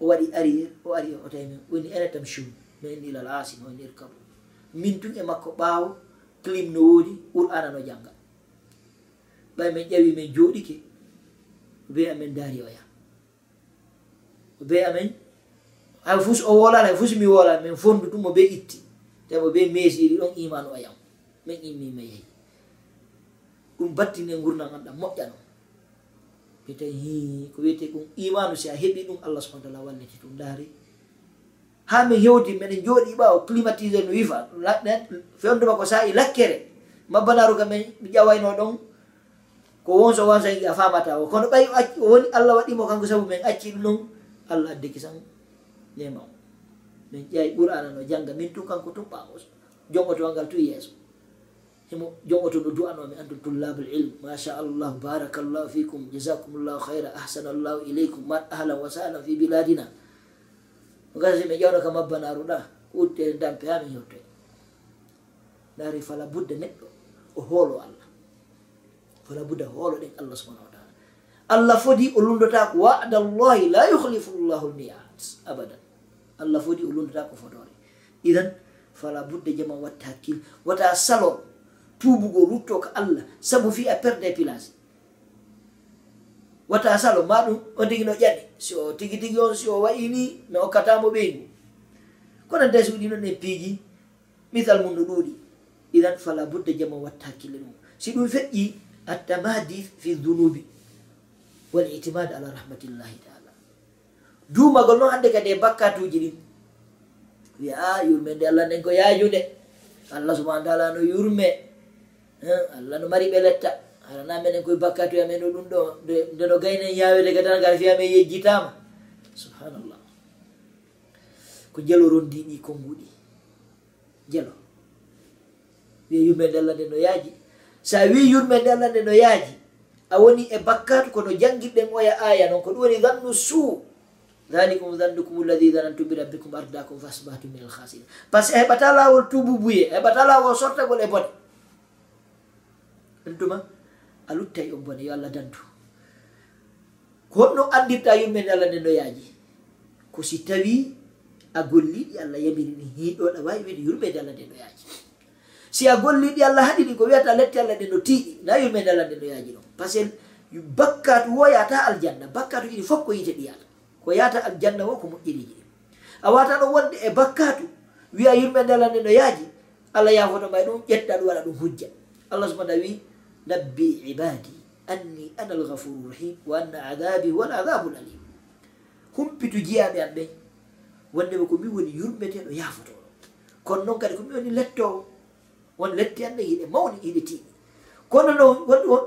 o waɗi ari o ari o tawi men woni enetam chum min ilal asim o nir kabu. Min tun e makko ɓaawo clim no woodi qur'ana no janga ɓay min ƴawi min jooɗike be amin daari oya be amin hay fus o wolani hay fus mi wolani min fondu ɗum mo be itti. Tamo be mesiri ɗon iman oyam min immi mi yehi. Ɗum battine gurdam an moƴƴano biyeten hi ko wiyete ɗum imanu si a heɓi ɗum allah subahana taala wallete ɗum daari. ha mi hewti miɗen jooɗi ɓaawo climatiseur no wifa. Fewndema ko sa'i lakkere. Mabbalaruga men mi ƴawayno ɗon. Ko wonso wansoi a famata o kono ɓay o woni allah waɗimo kanko sabu min acci ɗum ɗon allah addiki tan nema o min ƴeyi ɓurana no jangga min tu kanko tun ɓaawo. Jom ngal tu yeeso. Himo jom no du'anomi antum tullabul ilm. Machallah barakallahu fikum jasakumllahu hayra ahsana llahu ileykum man ahlan wa sahlan fi biladina gasi mi ƴewno ka mabbanaru ɗa utte dampe ha mi yewte dari fala budda neɗɗo o hoolo allah. Fala budda hoolo ɗen allah subhanahu wa taala. Allah fodi o lundota ko wada llahi la yuhlifu llahu lmiat abadan. Allah fodi o lundota ko fotore. Idan fala budda jama watta hakkil wata salo tubugo rutto ko allah saabu fi a perde e place wata salo ma ɗum on tigi no ƴaɗi. Si o tigi tigi on si o wayini mi hokkatamo ɓeygu kono nde suuɗi noon en piiji misal mum no ɗuuɗi. Idan fala budde jama watta hakkille ɗum si ɗum feƴƴi attamadi fi dunubi wal itimad ala rahmatillahi taala. Duumagol noon hannde kadi e bakkatuji ɗin. Wiya a yurme nde allah nden ko yaajude allah subahana taala no yurme allah no mari ɓe letta. arana menen koye bakkatu amen o ɗum ɗo ndeno gaynen yawede ka tan gara fiyamen yejjitama. Subhanallah. Ko jalo rondi ɗi konnguɗi jalo wiya yurmen ɗe allah nde no yaaji. Sa wi yurmen ɗe allah nde no yaaji a woni e bakkatu kono jangguiɗen oya e aya noon ko ɗum woni gannu suu. Dhalikum dhandukum alladi dhanantum bi rabbikum ardakum fasbatum min alkhasirin par ce que heɓata lawol tubu buye heɓata lawol sortagol e bone. Ɗum tuma a luttay on bone yo allah dandu honno andirɗa yummen allah nde noyaji ko si tawi a golliɗi allah yamirini hiɗoɗa wawi wede yurmede allah nde noyaji si a golliɗi allah haɗiɗi ko wiyata lette allah nde no tiiɗi na yurmede allah nde noyaji ɗon par ce que bakkatu wo yata aljanna bakkatu ɗiɗi fof ko yite ɗiyata ko yata aljanna wo ko moƴƴiriji ɗin a wata ɗon wonde e bakkatu wiya yurmede allah nde no yaaji allah yafoto may ɗum ƴetta ɗum waɗa ɗum hujja. Allah subahana wi nabbi نبي عبادي أني أنا الغفور الرحيم وأن عذابي هو العذاب الأليم هم بتجيابي أمي wondema ko min woni yurmeteɗo yaafotoɗo kono noon kadi komin woni lettowo won letti anne yiɗe mawni yiɗe tiiɗi. Kono no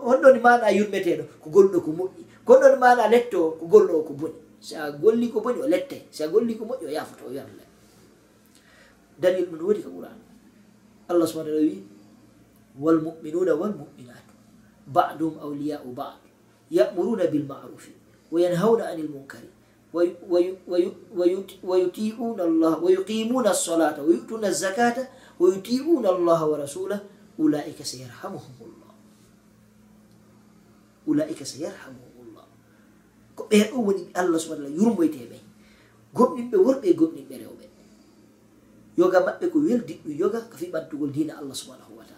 honɗoni mana yurmeteɗo ko golɗo ko moƴƴi. Kono mana lettowo ko golɗo o ko boni so a golli ko boni o lette so a golli ko moƴƴi o yaafoto o yarla dalil ɗum woodi ka ɓuran allah subahana taala wi walmuminuna walmuminat بعضهم أولياء بعض يأمرون بالمعروف وينهون عن المنكر وي وي وي ويطيعون الله ويقيمون الصلاة ويؤتون الزكاة ويطيعون الله ورسوله أولئك سيرحمهم الله أولئك سيرحمهم الله ɓe ɗo woni allah subahana tala yurmoyteɓe. Gomɗinɓe worɓe e gomɗinɓe rewɓe. Yoga maɓɓe ko weldiɗɗum yoga ko fiɓantugol dina allah subhanahu wa taala.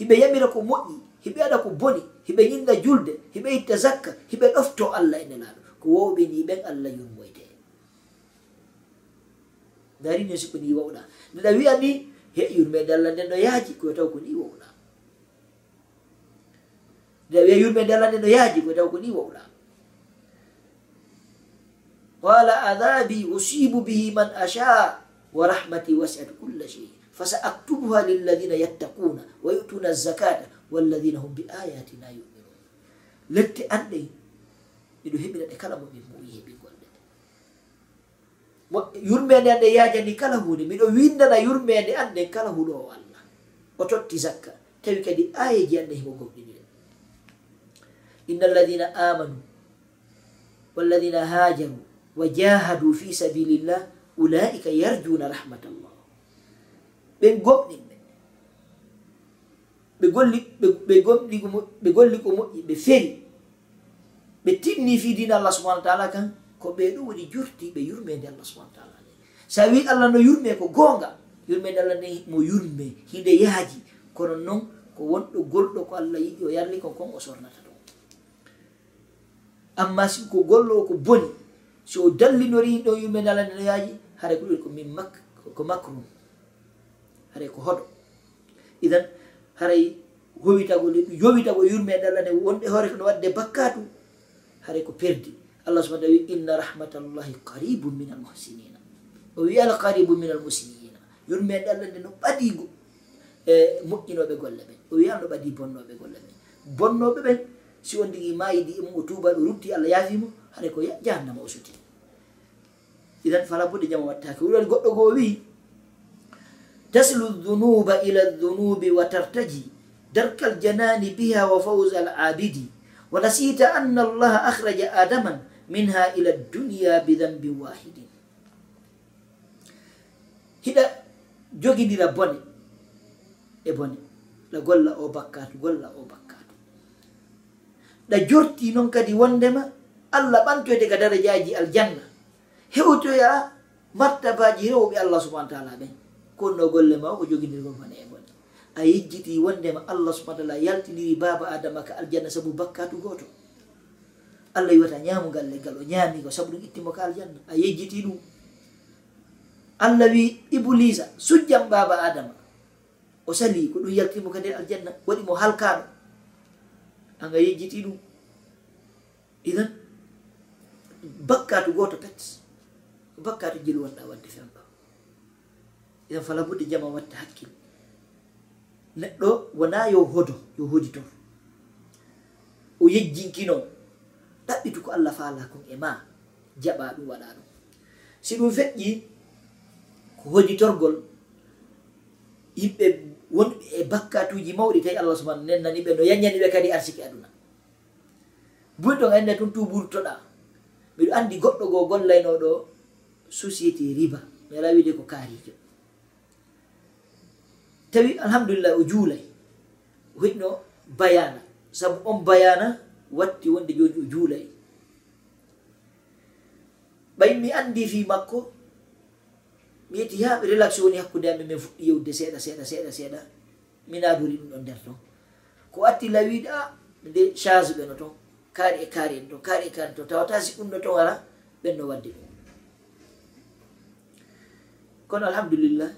hiɓe yamira ko moƴƴi hiɓe aɗa ko boni hiɓe ñinda julde hiɓe itta zakka hiɓe ɗofto allah e nelaɗo ko wowɓe ni ɓen allah yurmoyte darino sikko ni wowɗa. Ndeɗa wiya ni he yurmede allah nden no yaaji koye taw ko ni wowɗa. Ndeɗa wiya yurmede allah nden no yaaji koye taw ko ni wowɗa. Qala adabi usibu bihi man asha wa rahmati wasiat culla shei fasa aktubuha lilladina yattakuna wa yutuna zakata walladina hum bi الزكاة والذين هم بآياتنا يؤمنون. لتي أني إنه هبنا كلا مؤمن مؤيه بيقول yurmede ande yajani kala hunde miɗo windana yurmede ande kala huɗo o allah o totti zakka tawi kadi ayeji ande himo gomɗiniɗen inna alladina amanu walladina hajaru wa jahadu fi sabilillah ulaika yarjuna rahmatallah ɓe gomɗin ɓe golli ɓe gomɗi ɓe golli ko moƴƴi ɓe feri ɓe tinni fi dina allah subhanau taala kan ko ɓe ɗum woni jurti ɓe yurmede allah subhanau taala. Nde sa wi allah no yurme ko goonga yurmede allah nde mo yurme hide yaaji kono noon ko wonɗo golɗo ko allah yiɗi o yarli kon kon o sornata ɗum. Amma si ko gollo o ko boni so o dallinori ɗo yurmede allah nde no yaaji hara ko ɗuri ko min mak ko macrum haray ko hoɗo. Idan haray howitago yowitago yurmede allah nde wonɗe hoore ko no wadde bakkatu haray ko perdi. Allah subahana wi inna rahmatallahi qaribum min almuhsinina o wi al qaribu min almusnina yurmede allah nde no ɓadigo e moƴƴinoɓe golle ɓen o wiyano ɓadi bonnoɓe golle ɓen bonnoɓe ɓen si on digi mayidi mum o tuba ɗo rutti allah yaafimo haɗa ko jahannama o suti idan fala boɗe jama wattake wuɗon goɗɗo goo wii taslu dunuba ila dunubi wa tartaji darkal janani biha wa fawsa al abidi ونسيت أن الله أخرج آدما منها إلى الدنيا بذنب واحد هذا جوجي دي بوني e bone ɗa golla o bakkatu golla o bakkatu ɗa jorti noon kadi wondema allah ɓantoyde ka darajaji aljanna hewtoya martabaji rewɓe allah subahana taala ɓen konno golle ma ko joguidirgol bone e bone a yejjiti wondema allah subahana taala yaltiniri baba adama ka aljanna saabu bakkatu goto. Allah yiwata ñamugal leggal o ñamigo saabu ɗum ittimo ka aljanna. A yejjiti ɗum. Allah wi iblisa sujjam baba adama. O sali ko ɗum yaltinimo ka nder aljanna waɗimo halkaɗo. Anga yejjiti ɗum. Idan bakkatu goto pet bakkatu jil wonɗa wadde fen enen fala buɗɗi jama watta hakkille neɗɗo wona yo hodo yo hodito o yejjinkino ɗaɓɓitu ko allah faala kon e ma jaɓa ɗum waɗa ɗum. Si ɗum feƴƴi ko hoditorgol yimɓe wonɓe e bakkatuji mawɗi tawi allah subahana nennani ɓe no yañani ɓe kadi arsiki aduna. Buri ton annda tun tuburtoɗa miɗo andi goɗɗo goo gollaynoɗo société riba mi ala wiide ko kaarijo tawi alhamdulillah o juulay hoyno bayana. Sabu on bayana watti wonde joni o juulay. Ɓay mi andi fi makko mi yetti ha relation woni hakkude amin min fuɗɗi yewde seeɗa seeɗa seeɗa seeɗa. Minadori ɗum ɗon nder ton. Ko atti lawiɗe a nde chage ɓeno ton. Kaari e kaari en ton kaari e kaari ton. Tawata si ɗum ɗo ton ala ɓenno wadde ɗum. Kono alhamdulillah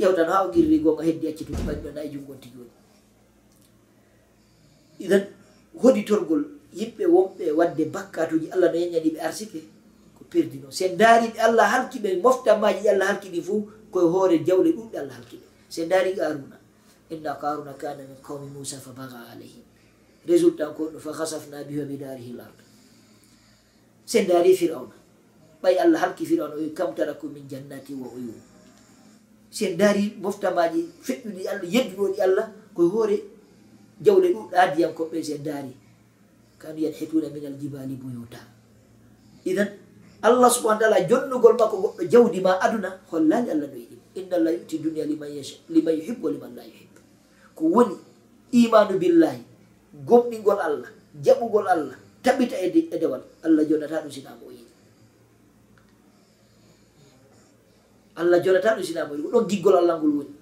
yewtan ha o girri gonga heddi acci to waɗiɗon ay jungon tigi woni idan hoditorgol yimɓe wonɓe wadde bakkatuji allah no yeñaniɓe arsike ko perdino se daariɓe allah halkiɓe moftanmaji ɗi allah halkiɗi fo koye hoore jawle ɗuɗɗe allah halkiɓe se daari aruna inna karuna kana min qawmi moussa fa baga alayhim. Résultat ko ɗo fa hasafna biha bidarihi l ard se daari firauna ɓay allah halki firauna o kam taraku min jannati wa uyum si en daari moftamaji feƴƴuɗi allah yedduɗoɗi allah koye hoore jawle ɗuɗɗa diyam koɓɓe si en daari kanu yanhituna min aljibali buyuta idan allah subahana taala jonnugol makko goɗɗo jawdi ma aduna hollani allah no yiɗi. Inna allah yuti dunia liman yuhibbu wa liman la yuhib ko woni imanu billahi gomɗingol allah jaɓugol allah taɓita e, e dewal. Allah jonata ɗum sinamo o allah jonata ɗum sinama ɗum ɗon giggol allah ngol woni.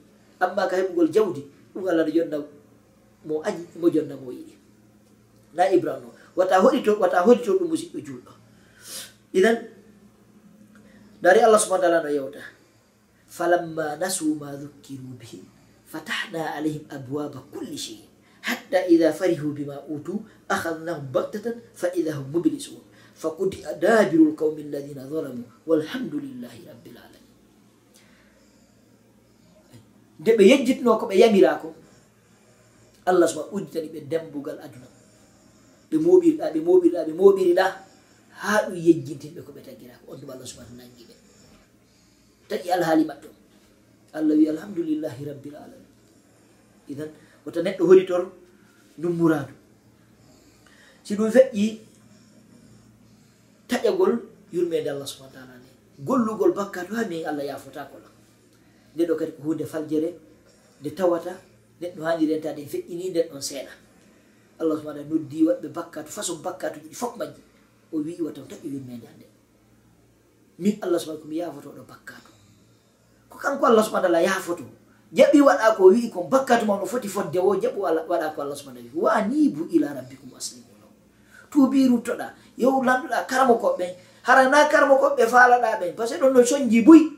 Amma ka heɓugol jawdi ɗum allah no jonna mo añi mo jonna mo yiɗi. Na ibrahim o. Wata hoɗi to wata hoɗi to ɗum musidɗo juulɗo idan dari allah subahana taala no yewta. Falamma nasu ma dukkiru bihi fatahna alayhim abwaba kulli shei hatta ida farihu bima utu akhadnahum baktatan fa ida hum mublisun. فقطع دابر القوم الذين ظلموا والحمد لله رب العالمين nde ɓe yejjitno ko ɓe yamirako. Allah soma udditani ɓe dembugal aduna. Ɓe moɓirɗa ɓe moɓirɗa ɓe moɓiriɗa ha ɗum yejjintinɓe ko ɓe taggirako on tuma allah subahana nangi ɓe. Tagi alhaali maɓɓe. Allah wi alhamdulillahi rabbil alamin. Idan wota neɗɗo hori ɗum muradu si ɗum feƴƴi taƴagol yurmede allah subahana taala ne gollugol bakka to hami allah yafotakol nde ɗo kadi ko hunde faljere nde tawata neɗɗo haniri en feƴƴini nden ɗon seeɗa allah subahana noddi waɗɓe bakkatu façon bakkatuji ɗi fof majji. O wi iwa taw taki wimmede hannde min allah subahana komi yafotoɗo bakkatu ko kanko allah subahana allah yafoto jaɓi waɗa ko wi'i ko bakkatu ma no foti fodde wo jaɓu waɗa ko allah subahana wi wanibu ila rabbikum aslimuno tuubi ruttoɗa yow lanɗuɗa karamo koɓɓen harana karamo koɓɓe faalaɗa ɓen par ce que ɗon no soñji buyi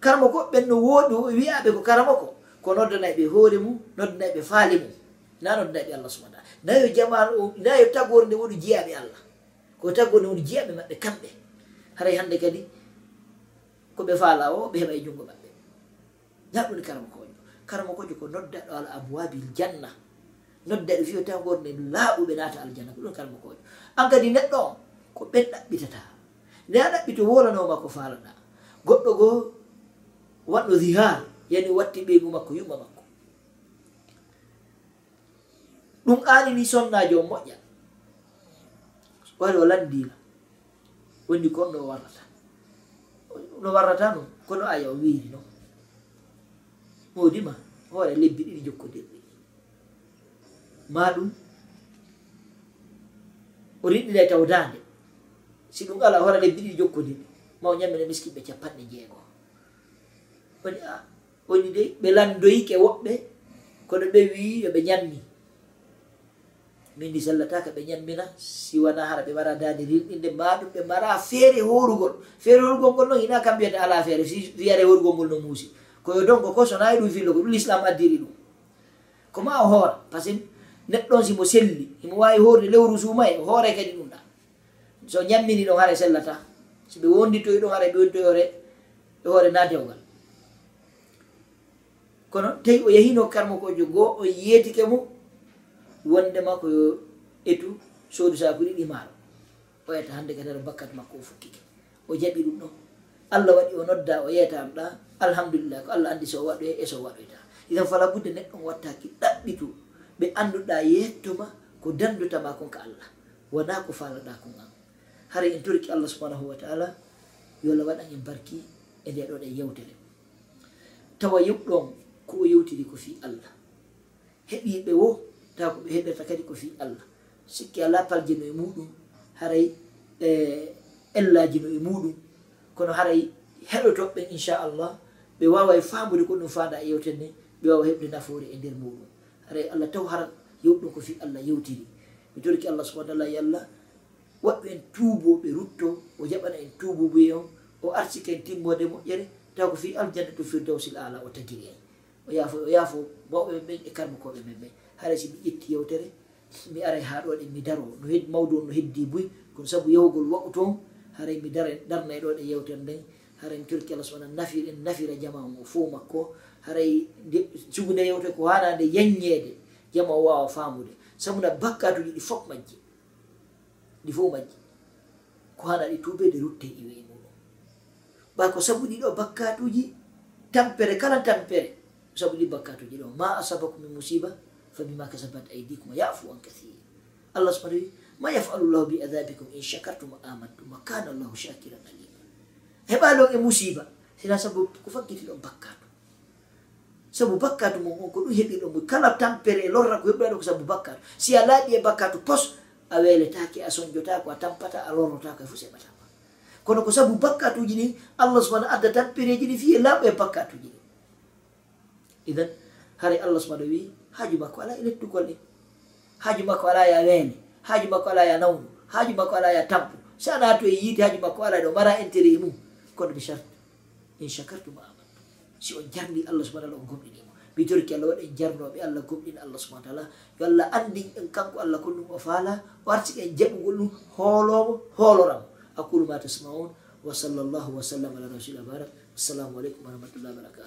karma ko ɓen no wooɗi wiyaɓe ko karamo ko ko noddanaɓe ɓe hoore mum noddanaɓe ɓe faali mum. Na noddanaɓe allah subahana taala. Nayo jamanu nayo tagore nde woni jiyaɓe allah. Ko tagore nde woni jiyaɓe maɓɓe kamɓe. Haray hande kadi koɓe faala o ɓe heɓa e junngo maɓɓe. Na ɗum karama kojo karama kojo ko noddaɗo ala abwabil janna. Noddaɗo fiyo tagore nde laaɓuɓe naata aljanna. Ko ɗum karama kojo an kadi neɗɗo on ko ɓen ɗaɓɓitata. Nde a ɗaɓɓito wolanoma ko faalaɗa. Goɗɗo goo waɗɗo dihar yani watti ɓeygu makko yuɓa makko. Ɗum aali ni sonnajo o moƴƴa. Wari o landima wondi kon ɗo o warrata. No warrata no kono aya o wiiri noon moodima hoore lebbi ɗiɗi jokkodirɗi ma ɗum o rinɗina taw dande si ɗum ala hoore lebbi ɗiɗi jokkodirɗi ma o ñammina miskiɓe capanɗe jeego woni a ah, woni de ɓe landoyike woɓɓe kono ɓe wi yoɓe ñammi. Min ndi sallataka ɓe ñammina siwana hara ɓe mara dande rilɗinde ma ɗum ɓe mara feere horugol. Feere horugol ngol noon hina kam mbiyata ala feere si wiyare horugol ngol no muusi. Koyo donc ko sonayi ɗum fillo ko ɗum l'islam addiri ɗum. Koma o hoora par ce que neɗɗon simo selli imo wawi horde lewru suuma e hoore kadi ɗum ɗa. So ñammini ɗon hara sellata so ɓe wonditoyi ɗon hara ɓe wonditoyore e hoore nadewgal kono tawi o yahino karma kojo goo o yeetike mo wondema ko yo etu soodu sakuri ɗi maaro. O yata hannde kadara bakkat makko o fukkike. O jaɓi ɗum ɗon allah waɗi o nodda o yeytama ɗa alhamdulillah ko allah andi so waɗoye e so waɗoyta. Idan fala budde neɗɗo wattaki ɗaɓɓitu ɓe annduɗa yettoma ko dandutama kon ko allah. Wona ko falaɗa kon an hara en torki allah subhanahu wa taala yo allah waɗan en barki e nde ɗo e yewtere. Tawa yuɓɗon ko yewtiri ko fi allah. Heɓiɓe wo taw ko ɓe heɓirta kadi ko fi allah. Sikki ala paljino e muɗum haray e, ellajino e muɗum kono haray heɗotoɓɓe inchallah ɓe wawa e famude ko ɗum fanda e yewten ni ɓe wawa heɓde nafoore e nder muɗum. Haray allah taw hara yewɗum ko fi allah yewtiri. Mi torki allah subahana taala yallah waɗɓe en tuuboɓe rutto o jaɓana en tuubo boye on o arsi en timmode moƴƴere taw ko fi aljanna to firdawsil ala o tagiri en. o yaafo o yaafo bawɓe men ɓen e karmakoɓe men ɓen haɗa si mi ƴetti yewtere mi aray ha ɗo ɗen e mi daro no mawdu on no heddi buy. Kono sabu yewgol waɓu toon haray mi dara darna e ɗo ɗe yewtere nden haray mi torki allah subahana nafir en nafira jama o fo makko. Haray sugunde yewte ko hanande yaññede jama o wawa famude sabuna bakkatuji ɗi fof majji. Ɗi fof majji. Ko hana ɗi tuɓede rutte iwe e muɗum ɓa ko sabu ɗiɗo bakkatuji tampere kala tampere. sabu ɗi bakkatuji ɗo ma asabakum min musiba fa bima kasabat aidikum yafu an kathir. Allah subhana wi ma yafalu llahu bi adabikum in shakartum amantum wa kana llahu shakiran alima heɓa ɗon e musiba sina sabu ko fakkiti ɗon bakkatu. Sabu bakkatu mon on ko ɗum heɓiɗo mo kala tampere e lorra ko heɓɗa ɗo ko sabu bakkatu. Si a laaɓi e bakkatu pos a weletake a soñjotako a tampata a lorrotako e fo seɓatama kono ko sabu bakkatuji ɗi allah subahana adda tampereji ɗi fi e laaɓo e bakkatuji ɗi. idan hare allah subahana wi haaju makko ala e lettugol ɗe haaju makko ala ya weene haaju makko ala ya nawnu haaju makko ala ya tampo so ana to e yiide haaju makko ala ɗo mara intérêt mum. Kono mi charte in chakartum amantu si on jarni allah subahana taala on gomɗinimo mi torki allah waɗa en jarnoɓe allah gomɗin allah subahana taala. Yo allah andi en kanko allah kollum o faala o artiki en jaɓugol ɗum hoolomo hooloramo aqulu ma tasmaun wa sallllahu wa sallam ala rasulillah barak assalamu aleykum warahmatullahi wabarakatu